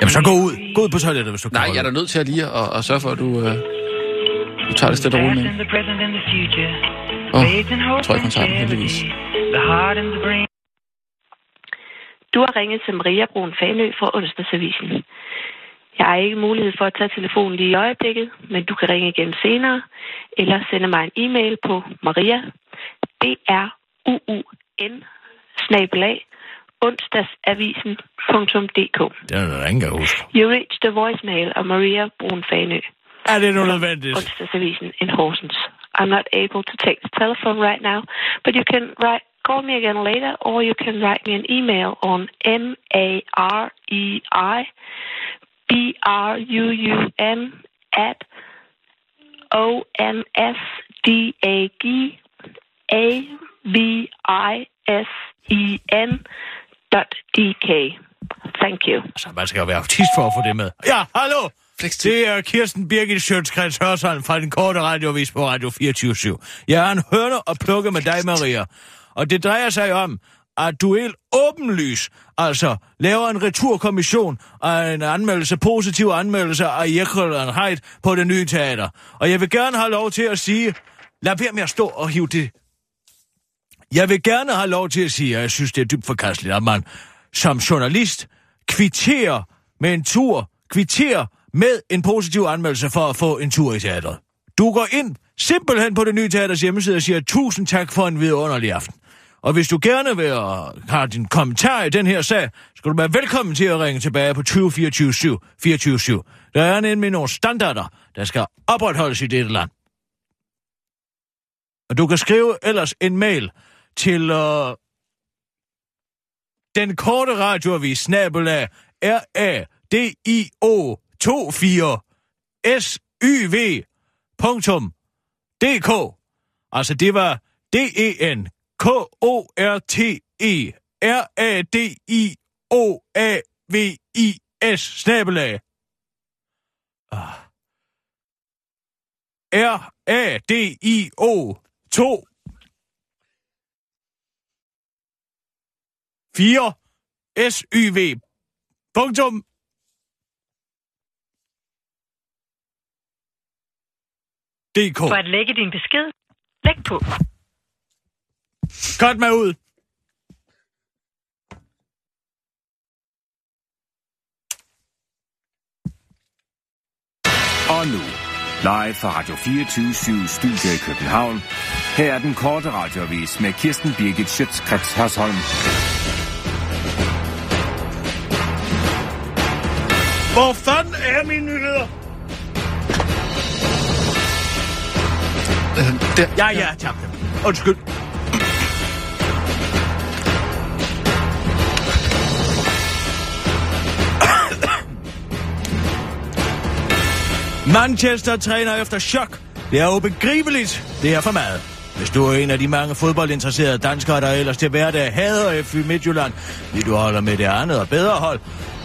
Jamen, så gå ud. Gå ud på toilettet, hvis du kan Nej, holde jeg er da nødt til at lige at, at sørge for, at du, øh, du tager det stille og roligt hope tror jeg den, heldigvis. Du har ringet til Maria Brun Fanø fra Onsdagsavisen. Jeg har ikke mulighed for at tage telefonen lige i øjeblikket, men du kan ringe igen senere, eller sende mig en e-mail på maria, b r u u n snabelag, onsdagsavisen.dk. Det er der ingen, der husker. You reached the voicemail of Maria Brun Fanø, Er det nu nødvendigt? Onsdagsavisen in Horsens. I'm not able to take the telephone right now, but you can write, call me again later, or you can write me an email on m a r e i b r u u M at o n s d a g a v i s e n dot d k. Thank you. Så man skal jo være autist for at få det med. Ja, hallo! Flekstid. Det er Kirsten Birgit Sjøtskreds Hørsholm fra den korte radiovis på Radio 24 Jeg har en høne at plukke med dig, Maria. Og det drejer sig om, at du helt åbenlys, altså laver en returkommission af en anmeldelse, positiv anmeldelse af Jekyll and Hyde på det nye teater. Og jeg vil gerne have lov til at sige, lad være med at stå og hive det. Jeg vil gerne have lov til at sige, at jeg synes, det er dybt forkasteligt, at man som journalist kvitterer med en tur, kvitterer med en positiv anmeldelse for at få en tur i teatret. Du går ind simpelthen på det nye teaters hjemmeside og siger tusind tak for en vidunderlig aften. Og hvis du gerne vil have din kommentar i den her sag, skal du være velkommen til at ringe tilbage på 2024 7 24 7. Der er nemlig nogle standarder, der skal opretholdes i dette land. Og du kan skrive ellers en mail til øh, den korte radioavis snabelag r a d i o 24 s y v punktum dk. Altså det var d e n k o r t e r a d i o a v i s snabelag. Ah. R A D I O 2 4 S Y V punktum DK. For at lægge din besked, læg på. Cut mig ud. Og nu, live fra Radio 24 Studio i København. Her er den korte radiovis med Kirsten Birgit Schøtzgrads Hasholm. Hvor fanden er mine nyheder? Øh, der. Ja, ja, tak. Undskyld. Manchester træner efter chok. Det er ubegribeligt. Det er for meget. Hvis du er en af de mange fodboldinteresserede danskere, der ellers til hverdag hader FY Midtjylland, vil du holder med det andet og bedre hold.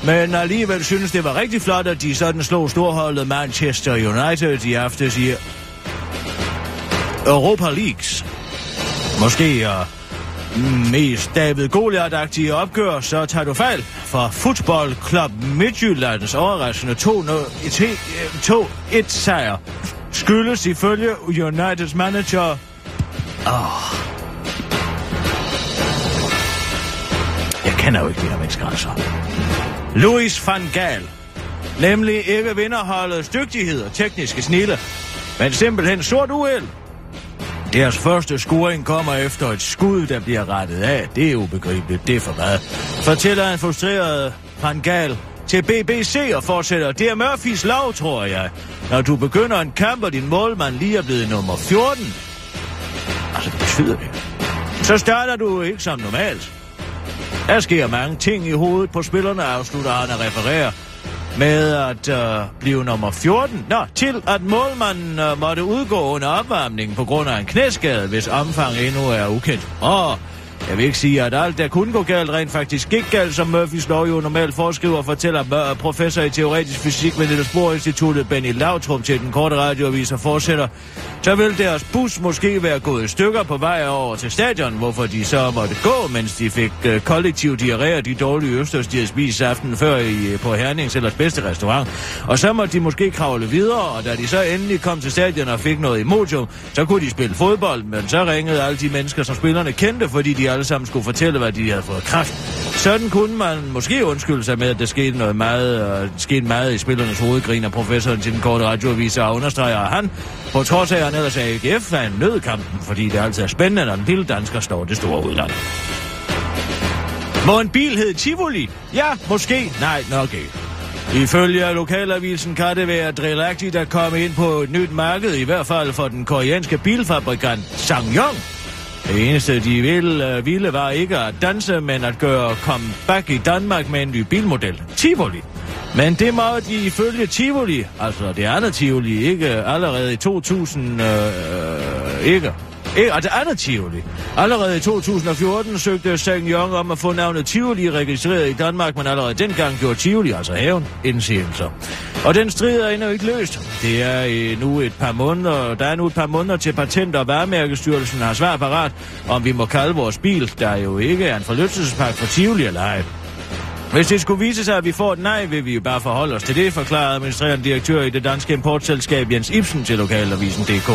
Men alligevel synes det var rigtig flot, at de sådan slog storholdet Manchester United i aftes i Europa Leagues. Måske uh, mest David Goliath-agtige opgør, så tager du fejl. For Football Club Midtjyllands overraskende 2-1 sejr skyldes ifølge Uniteds manager... Oh. Jeg kender jo ikke de her mennesker, altså. Louis van Gaal. Nemlig ikke vinderholdets dygtighed og tekniske snille, men simpelthen sort uheld. Deres første scoring kommer efter et skud, der bliver rettet af. Det er ubegribeligt, det er for hvad. Fortæller en frustreret Pangal til BBC og fortsætter. Det er Murphys lov, tror jeg. Når du begynder en kamp, og din målmand lige er blevet nummer 14. Altså, det betyder det. Så starter du ikke som normalt. Der sker mange ting i hovedet på spillerne, afslutter han og refererer med at øh, blive nummer 14. Nå, til at målmanden øh, måtte udgå under opvarmningen på grund af en knæskade, hvis omfang endnu er ukendt. Og jeg vil ikke sige, at alt, der kunne gå galt, rent faktisk gik galt, som Murphys lov jo normalt foreskriver, fortæller øh, professor i teoretisk fysik ved Niels Bohr Instituttet Benny Lautrum til den korte radioavis og fortsætter. Så vil deres bus måske være gået i stykker på vej over til stadion, hvorfor de så måtte gå, mens de fik øh, kollektiv diarré og de dårlige østers, de havde spist aften før i, øh, på Hernings ellers bedste restaurant. Og så måtte de måske kravle videre, og da de så endelig kom til stadion og fik noget emotion, så kunne de spille fodbold, men så ringede alle de mennesker, som spillerne kendte, fordi de alle sammen skulle fortælle, hvad de havde fået kraft. Sådan kunne man måske undskylde sig med, at der skete noget meget, uh, skete meget i spillernes hovedgrin, og professoren til den korte radioavis og understreger, at han, på trods af, at han ellers er AGF, er en nødkampen, fordi det altid er spændende, når en lille dansker står det store udland. Må en bil hedde Tivoli? Ja, måske. Nej, nok ikke. Ifølge lokalavisen kan det være drillagtigt at komme ind på et nyt marked, i hvert fald for den koreanske bilfabrikant Sangyong. Det eneste, de ville, øh, ville var ikke at danse, men at gøre comeback i Danmark med en ny bilmodel, Tivoli. Men det må de ifølge Tivoli, altså det andet Tivoli, ikke allerede i 2000, øh, ikke, ikke, altså det andet Tivoli. Allerede i 2014 søgte Sang Young om at få navnet Tivoli registreret i Danmark, men allerede dengang gjorde Tivoli, altså haven, indsigelser. Og den strid er endnu ikke løst. Det er øh, nu et par måneder, der er nu et par måneder til Patent- og Varemærkestyrelsen har svar parat, om vi må kalde vores bil, der jo ikke er en forlystelsespark for Tivoli eller ej. Hvis det skulle vise sig, at vi får et nej, vil vi jo bare forholde os til det, forklarede administrerende direktør i det danske importselskab Jens Ibsen til lokalavisen.dk.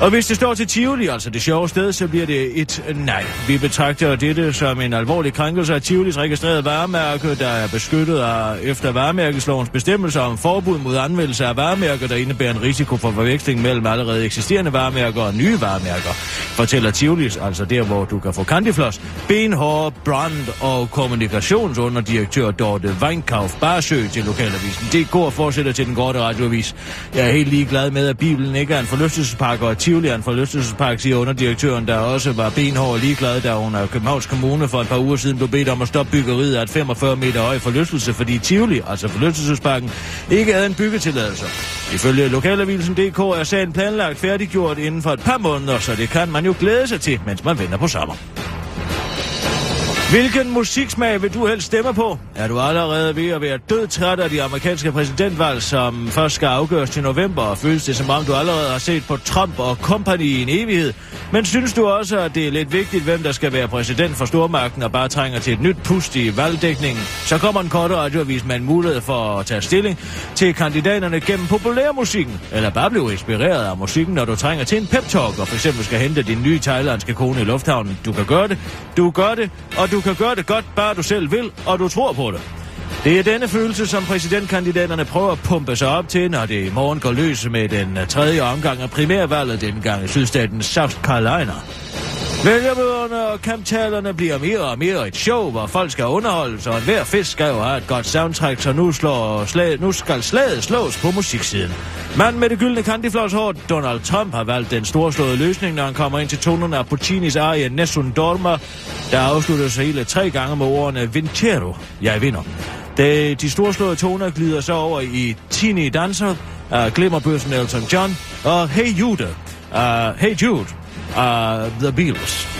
Og hvis det står til Tivoli, altså det sjove sted, så bliver det et nej. Vi betragter dette som en alvorlig krænkelse af Tivolis registrerede varemærke, der er beskyttet af, efter varemærkeslovens bestemmelser om forbud mod anvendelse af varemærker, der indebærer en risiko for forveksling mellem allerede eksisterende varemærker og nye varemærker. Fortæller Tivolis, altså der, hvor du kan få Candyfloss, benhårde brand- og kommunikationsunderdirektør Dorte Weinkauf Barsø til lokalavisen. Det går fortsætter til den korte radioavis. Jeg er helt ligeglad med, at Bibelen ikke er en forlystelsespakke og Tivoli er en forlystelsespark, siger underdirektøren, der også var benhård ligeglad, da hun af Københavns Kommune for et par uger siden blev bedt om at stoppe byggeriet af et 45 meter høj forlystelse, fordi Tivoli, altså forlystelsesparken, ikke havde en byggetilladelse. Ifølge lokalavisen.dk er sagen planlagt færdiggjort inden for et par måneder, så det kan man jo glæde sig til, mens man venter på sommer. Hvilken musiksmag vil du helst stemme på? Er du allerede ved at være død træt af de amerikanske præsidentvalg, som først skal afgøres til november, og føles det som om du allerede har set på Trump og company i en evighed? Men synes du også, at det er lidt vigtigt, hvem der skal være præsident for stormagten og bare trænger til et nyt pust i valgdækningen? Så kommer en kort radioavis med en mulighed for at tage stilling til kandidaterne gennem populærmusikken, eller bare blive inspireret af musikken, når du trænger til en pep-talk, og for eksempel skal hente din nye thailandske kone i lufthavnen. Du kan gøre det, du gør det, og du du kan gøre det godt, bare du selv vil, og du tror på det. Det er denne følelse, som præsidentkandidaterne prøver at pumpe sig op til, når det i morgen går løs med den tredje omgang af primærvalget, dengang i sydstaten South Carolina. Vælgermøderne og kamptalerne bliver mere og mere et show, hvor folk skal underholdes, og enhver fisk skal jo have et godt soundtrack, så nu, slår slag, nu skal slaget slås på musiksiden. Manden med det gyldne kandiflåshår, Donald Trump, har valgt den storslåede løsning, når han kommer ind til tonerne af Puccinis arie Nessun Dorma, der afslutter sig hele tre gange med ordene Vincero, jeg vinder. De, de storslåede toner glider så over i Tini Dancer, af Glimmerbøssen Elton John og Hey Jude, uh, Hey Jude, af The Beatles.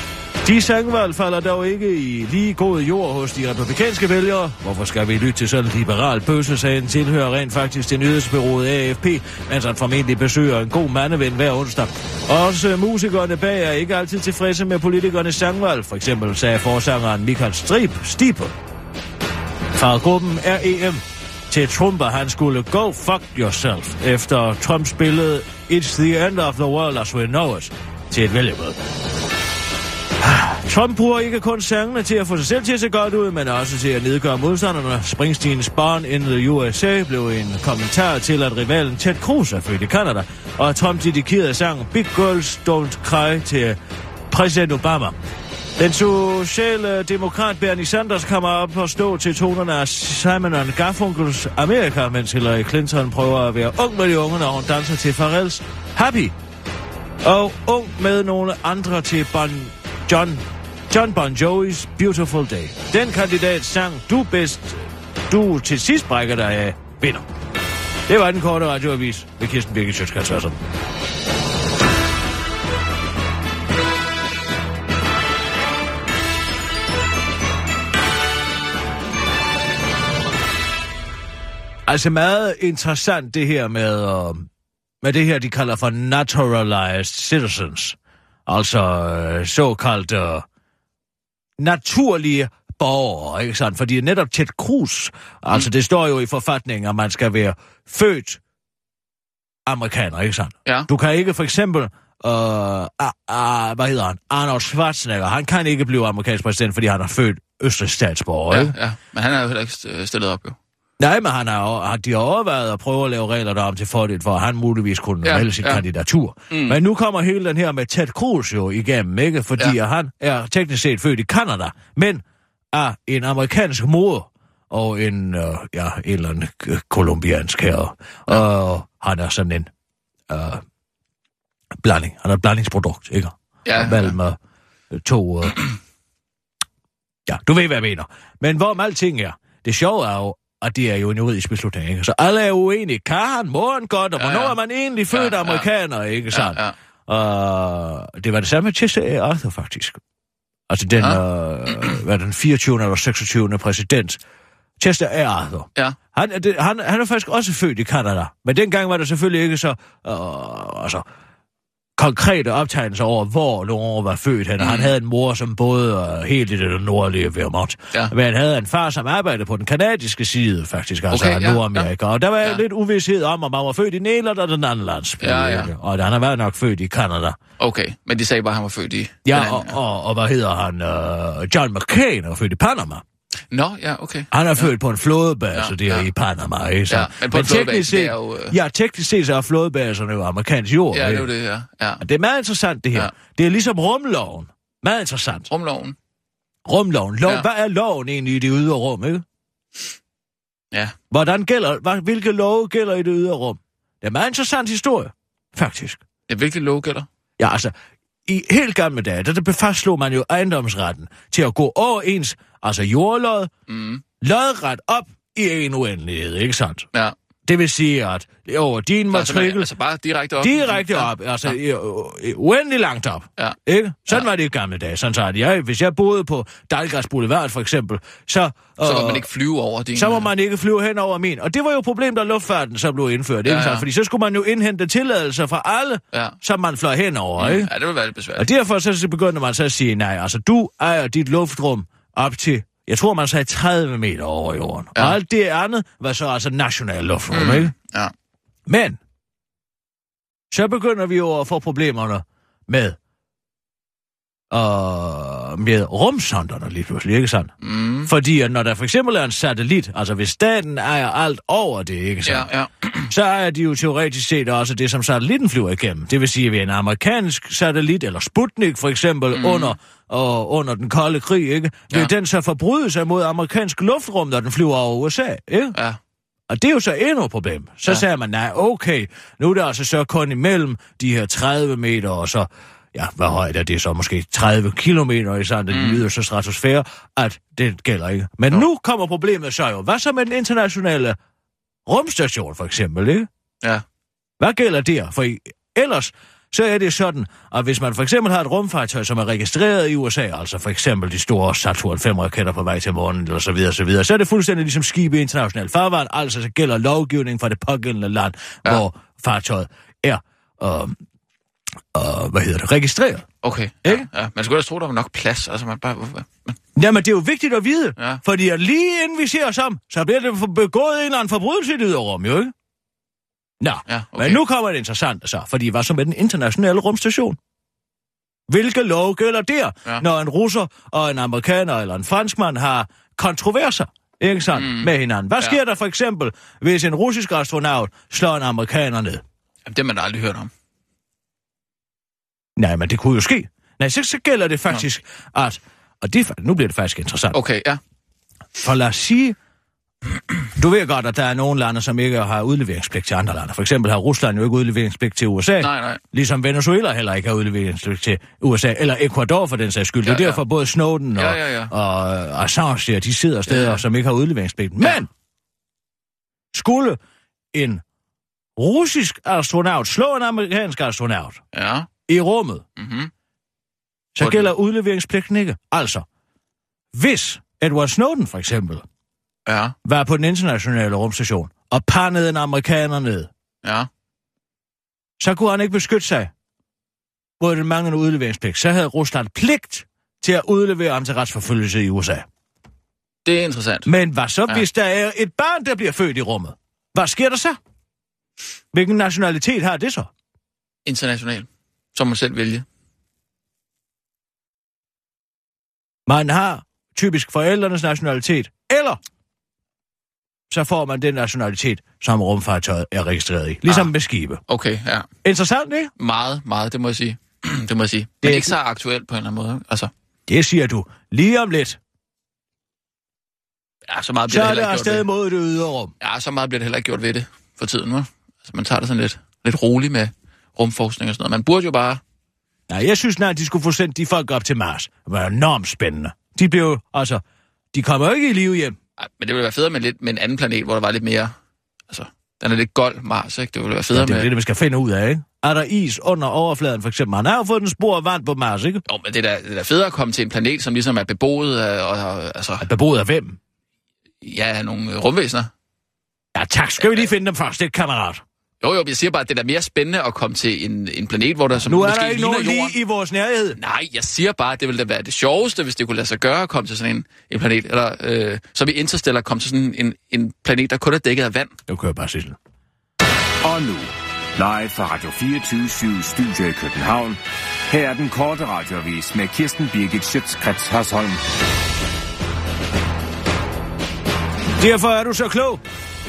De sangvalg falder dog ikke i lige god jord hos de republikanske vælgere. Hvorfor skal vi lytte til sådan en liberal bøsse, sagde en tilhører rent faktisk til nyhedsbyrået AFP, mens han formentlig besøger en god mandeven hver onsdag. Også musikerne bag er ikke altid tilfredse med politikernes sangvalg. For eksempel sagde forsangeren Michael Strip, Stipe, fra gruppen REM til Trump, at han skulle go fuck yourself, efter Trump spillede It's the end of the world as we know it til et vælgermøde. Ah, Trump bruger ikke kun sangene til at få sig selv til at se godt ud, men også til at nedgøre modstanderne. Springsteens Born in the USA blev en kommentar til, at rivalen Ted Cruz er født i Canada, og at Trump dedikerede sangen Big Girls Don't Cry til præsident Obama. Den sociale demokrat Bernie Sanders kommer op og stå til tonerne af Simon Garfunkels Amerika, mens Hillary Clinton prøver at være ung med de unge, når hun danser til Farrells Happy. Og ung med nogle andre til bon John, John Bon Jovi's Beautiful Day. Den kandidat sang du bedst, du til sidst brækker dig af, vinder. Det var den korte radioavis med Kirsten Birgit Sjøtskrets Altså meget interessant det her med, øh, med det her, de kalder for naturalized citizens. Altså øh, såkaldt uh, naturlige borgere, ikke sandt? Fordi netop Ted Cruz, altså det står jo i forfatningen, at man skal være født amerikaner, ikke sandt? Ja. Du kan ikke for eksempel, uh, uh, uh, hvad hedder han, Arnold Schwarzenegger, han kan ikke blive amerikansk præsident, fordi han er født østrigs statsborger, ikke? Ja, ja. Men han er jo heller ikke st- stillet op, jo. Nej, men han har, har de overvejet at prøve at lave regler der om til fordel, for at han muligvis kunne Ja, ja, melde sit ja. ja. kandidatur. Mm. Men nu kommer hele den her med Ted Cruz jo igennem, ikke? Fordi Ja. ja. han er teknisk set født i Kanada, men er en amerikansk mor og en, øh, ja, en eller anden kolumbiansk herre. Ja. Og han er sådan en øh, blanding. Han er et blandingsprodukt, ikke? Ja, Mellem øh, to... Øh, ja, du ved, hvad jeg mener. Men hvorom alting er, det sjove er jo, at det er jo en juridisk beslutning, ikke? Så alle er uenige. Kan han, må han godt, og Ja, hvornår ja. er man egentlig født Ja, ja. amerikaner, ikke sandt? Ja, ja. Og det var det samme med Chester A. Arthur, faktisk. Altså den, Ja. øh, hvad den 24. eller 26. præsident. Chester A. Arthur. Ja. Han, det, han, han er faktisk også født i Canada. Men dengang var der selvfølgelig ikke så øh, altså, konkrete optegnelser over, hvor Laurent var født. Han, mm. han havde en mor, som boede øh, helt i det nordlige Vermont. Ja. Men han havde en far, som arbejdede på den kanadiske side, faktisk, altså Okay, ja, Nordamerika. Og der var Ja. ja. lidt uvidsthed om, om man var født i ene eller den anden landsby. Ja, ja. Og han har været nok født i Canada. Okay, men de sagde bare, at han var født i... Ja, og, og, og hvad hedder han? Uh, John McCain er født i Panama. Nå, ja, okay. Han er født på en flådebase Ja, ja, der ja. i Panama, ikke? Så, Ja, men på en flådebase, teknisk det set, er jo, øh, Ja, teknisk set så er flådebaserne jo amerikansk jord. Ja, det er jo det, ja. ja. Det er meget interessant, det her. Ja. Ja. Det er ligesom rumloven. Meget interessant. Rumloven. Rumloven. Lov, Ja. ja. Hvad er loven egentlig i det ydre rum, ikke? Ja. Hvordan gælder, hvad, hvilke love gælder i det ydre rum? Det er en meget interessant historie, faktisk. Ja, hvilke lov gælder? Ja, altså, i helt gamle dage, der, der fastslog man jo ejendomsretten til at gå over ens, altså jordlod, Mm. lodret op i en uendelighed, ikke sandt? Ja. Det vil sige, at over din Altså, matrikel, altså bare direkte op? direkte Ja. op, altså Ja. ja. uendelig langt op. Ja. Ikke? Sådan Ja. ja. var det i gamle dage. Sådan så, at jeg, hvis jeg boede på Dalgas Boulevard for eksempel, så... Så må øh, man ikke flyve over din... så må man ikke flyve hen over min. Og det var jo et problem, da luftfarten så blev indført. Ikke? Ja, ja. Ja. Fordi så skulle man jo indhente tilladelser fra alle, Ja. som man fløj hen over. Ikke? Ja, det vil være lidt besværligt. Og derfor så så begyndte man så at sige, nej, altså du ejer dit luftrum op til, jeg tror man sagde 30 meter over jorden. Ja. Og alt det andet var så altså national luftrum, mm. ikke? Ja. Men, så begynder vi jo at få problemerne med, øh, med rumsonderne lige pludselig, ikke sandt? Mm. Fordi at når der for eksempel er en satellit, altså hvis staten ejer alt over det, ikke Ja, sandt? ja. så ejer de jo teoretisk set også det, som satellitten flyver igennem. Det vil sige, at vi er en amerikansk satellit, eller Sputnik for eksempel, mm. under, og under den kolde krig, ikke? Vil Ja. den så forbryde sig mod amerikansk luftrum, når den flyver over USA, ikke? Ja. Og det er jo så endnu et problem. Så Ja. ja. sagde man, nej, okay, nu er det altså så kun imellem de her 30 meter, og så, ja, hvad højt er det så, måske 30 kilometer i sådan den Mm. yderste stratosfære, at det gælder ikke. Men Jo. nu kommer problemet så jo, hvad så med den internationale rumstation, for eksempel, ikke? Ja. Hvad gælder der? For ellers så er det sådan, at hvis man for eksempel har et rumfartøj, som er registreret i USA, altså for eksempel de store Saturn 5-raketter på vej til månen, eller så videre, så videre, så er det fuldstændig ligesom skibe i international farvand, altså så gælder lovgivning fra det pågældende land, Ja. ja. hvor fartøjet er, øh, øh, hvad hedder det, registreret. Okay. Ikke? Ja, ja. Man skulle ellers tro, der var nok plads. Altså, man bare... Jamen, det er jo vigtigt at vide, Ja. fordi at lige inden vi ser os om, så bliver det begået en eller anden forbrydelse i det rum, jo ikke? Nå, Ja, okay. men nu kommer det interessante så, fordi hvad så med den internationale rumstation? Hvilke lov gælder der, Ja. når en russer og en amerikaner eller en franskmand har kontroverser ikke sandt, mm. med hinanden? Hvad Ja. sker der for eksempel, hvis en russisk astronaut slår en amerikaner ned? Jamen, det har man aldrig hørt om. Nej, men det kunne jo ske. Nej, så, så gælder det faktisk, at... Og det, nu bliver det faktisk interessant. Okay, ja. For lad os sige, du ved godt, at der er nogle lande, som ikke har udleveringspligt til andre lande. For eksempel har Rusland jo ikke udleveringspligt til USA. Nej, nej. Ligesom Venezuela heller ikke har udleveringspligt til USA. Eller Ecuador for den sags skyld. Ja, det er Ja, derfor både Snowden og, Ja, ja, ja. og Assange, der, de sidder steder, ja. som ikke har udleveringspligt. Men Ja. skulle en russisk astronaut slå en amerikansk astronaut Ja. I rummet, Mm-hmm. så Hvordan? gælder udleveringspligten ikke. Altså, hvis Edward Snowden for eksempel Ja. var på den internationale rumstation og pannede en amerikaner ned, Ja. så kunne han ikke beskytte sig mod den manglende udleveringspligt. Så havde Rusland pligt til at udlevere ham til retsforfølgelse i USA. Det er interessant. Men hvad så, ja. hvis der er et barn, der bliver født i rummet? Hvad sker der så? Hvilken nationalitet har det så? International. Som man selv vælger. Man har typisk forældrenes nationalitet, eller så får man den nationalitet, som rumfartøjet er registreret i. Ligesom Ah. med skibe. Okay, ja. Interessant, ikke? Meget, meget, det må jeg sige. det må jeg sige. Men Det er- ikke så aktuelt på en eller anden måde. Altså, Det siger du lige om lidt. ja, så meget Så bliver det er heller det ikke gjort ved. mod det ydre rum. Ja, så meget bliver det heller ikke gjort ved det for tiden, nu. Altså, man tager det sådan lidt, lidt roligt med rumforskning og sådan noget. Man burde jo bare... Nej, jeg synes snart, de skulle få sendt de folk op til Mars. Det var enormt spændende. De blev jo, altså, de kommer jo ikke i live hjem. Ej, men det ville være federe med, lidt, med en anden planet, hvor der var lidt mere... Altså, den er lidt gold, Mars, ikke? Det ville være Ja, federe det er med... det, vi skal finde ud af, ikke? Er der is under overfladen, for eksempel? Man har jo fået en spor af vand på Mars, ikke? Jo, men det er, da, det er da federe at komme til en planet, som ligesom er beboet af, og, og, altså, Er beboet af hvem? ja, nogle rumvæsener. Ja, tak. Skal vi lige finde dem først, det kammerat. Jo, jo, jeg siger bare, at det er da mere spændende at komme til en, en planet, hvor der som Nu er måske der ikke ligner nogen jorden. lige i vores nærhed. Nej, jeg siger bare, at det ville da være det sjoveste, hvis det kunne lade sig gøre at komme til sådan en, en planet. Eller øh, som i Interstellar kom til sådan en, en planet, der kun er dækket af vand. Nu kører jeg bare Sissel. Og nu, live fra Radio 24 Studio i København. Her er den korte radiovis med Kirsten Birgit Schøtzgrads Hasholm. Derfor er du så klog.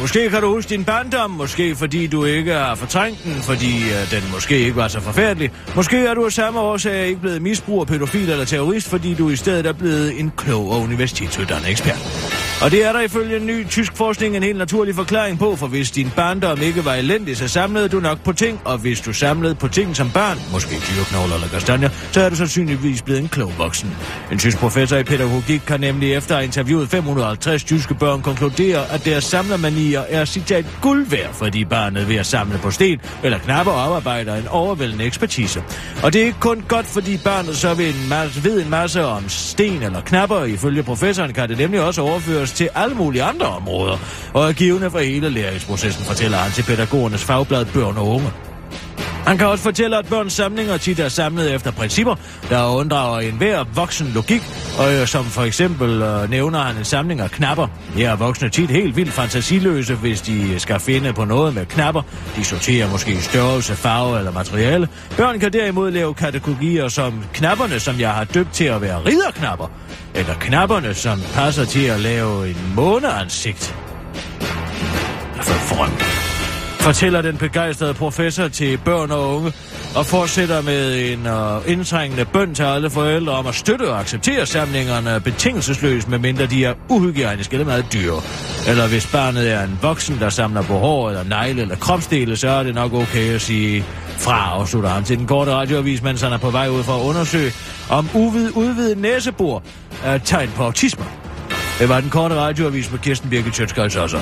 Måske kan du huske din barndom, måske fordi du ikke har fortrængt den, fordi øh, den måske ikke var så forfærdelig. Måske er du af samme årsag ikke blevet misbruger, pædofil eller terrorist, fordi du i stedet er blevet en klog og universitetsuddannet ekspert. Og det er der ifølge en ny tysk forskning en helt naturlig forklaring på, for hvis din barndom ikke var elendig, så samlede du nok på ting, og hvis du samlede på ting som barn, måske dyreknogler eller kastanjer, så er du sandsynligvis blevet en klog voksen. En tysk professor i pædagogik kan nemlig efter at have interviewet 550 tyske børn konkludere, at deres samlermanier er citat guld værd, fordi barnet ved at samle på sten eller knapper oparbejder en overvældende ekspertise. Og det er ikke kun godt, fordi barnet så ved en masse, ved en masse om sten eller knapper. Ifølge professoren kan det nemlig også overføres til alle mulige andre områder, og er givende for hele læringsprocessen, fortæller han til pædagogernes fagblad Børn og Unge. Han kan også fortælle, at børns samlinger tit er samlet efter principper, der unddrager enhver voksen logik, og øh, som for eksempel øh, nævner han en samling af knapper. Her er voksne tit helt vildt fantasiløse, hvis de øh, skal finde på noget med knapper. De sorterer måske i størrelse, farve eller materiale. Børn kan derimod lave kategorier som knapperne, som jeg har døbt til at være ridderknapper, eller knapperne, som passer til at lave en måneansigt. Altså, for fortæller den begejstrede professor til børn og unge, og fortsætter med en uh, indtrængende bøn til alle forældre om at støtte og acceptere samlingerne betingelsesløst, medmindre de er uhygiejniske eller meget dyre. Eller hvis barnet er en voksen, der samler på hår eller negle eller kropsdele, så er det nok okay at sige fra, og slutter han til den korte radioavis, mens han er på vej ud for at undersøge, om uvid, udvidet næsebor er et tegn på autisme. Det var den korte radioavis med Kirsten Birgit Sjøtskreds også.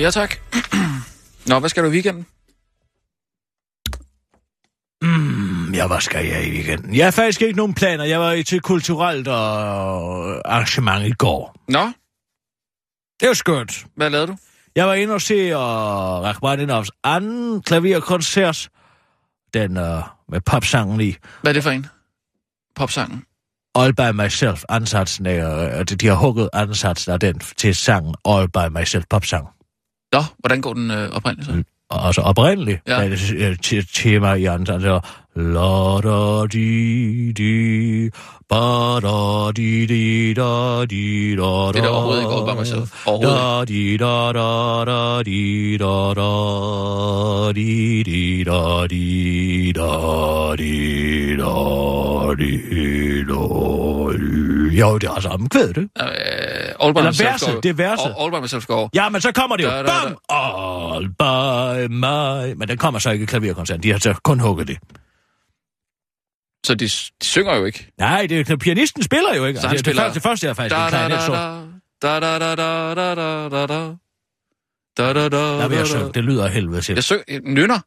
Ja, tak. Nå, hvad skal du i weekenden? Mm, ja, hvad skal jeg i weekenden? Jeg har faktisk ikke nogen planer. Jeg var i til kulturelt og arrangement i går. Nå, Det var skønt. hvad lavede du? Jeg var inde og se uh, Rachmaninovs anden klaverkoncert. Den uh, med popsangen i. Hvad er det for en? Popsangen? All By Myself, ansatsen af, øh, de har hugget ansatsen af den til sangen All By Myself, popsang. Nå, hvordan går den øh, oprindeligt så? Og altså oprindeligt, Ja. er øh, te- tema i ansatsen, der la da di di ba da di di da di da da Det er da overhovedet ikke da di da da da di da da di di da di da di da di da di. Jo, det er altså omkvædet, det. Øh, all by myself det er verset. All, all by myself går. Ja, men så kommer det jo. Bam! All by my... Men den kommer så ikke i klaverkoncerten. De har så kun hugget det. Så de, de synger jo ikke. Nej, det, pianisten spiller jo ikke. Så han det, spiller- Det, første, det første er faktisk Da, en da, klarinet da, så. da. Da, da, da, da, da, da, da, da. Da, da, da, Der vil jeg da, synge. da. Det lyder af helvede til. Jeg synger, nynner.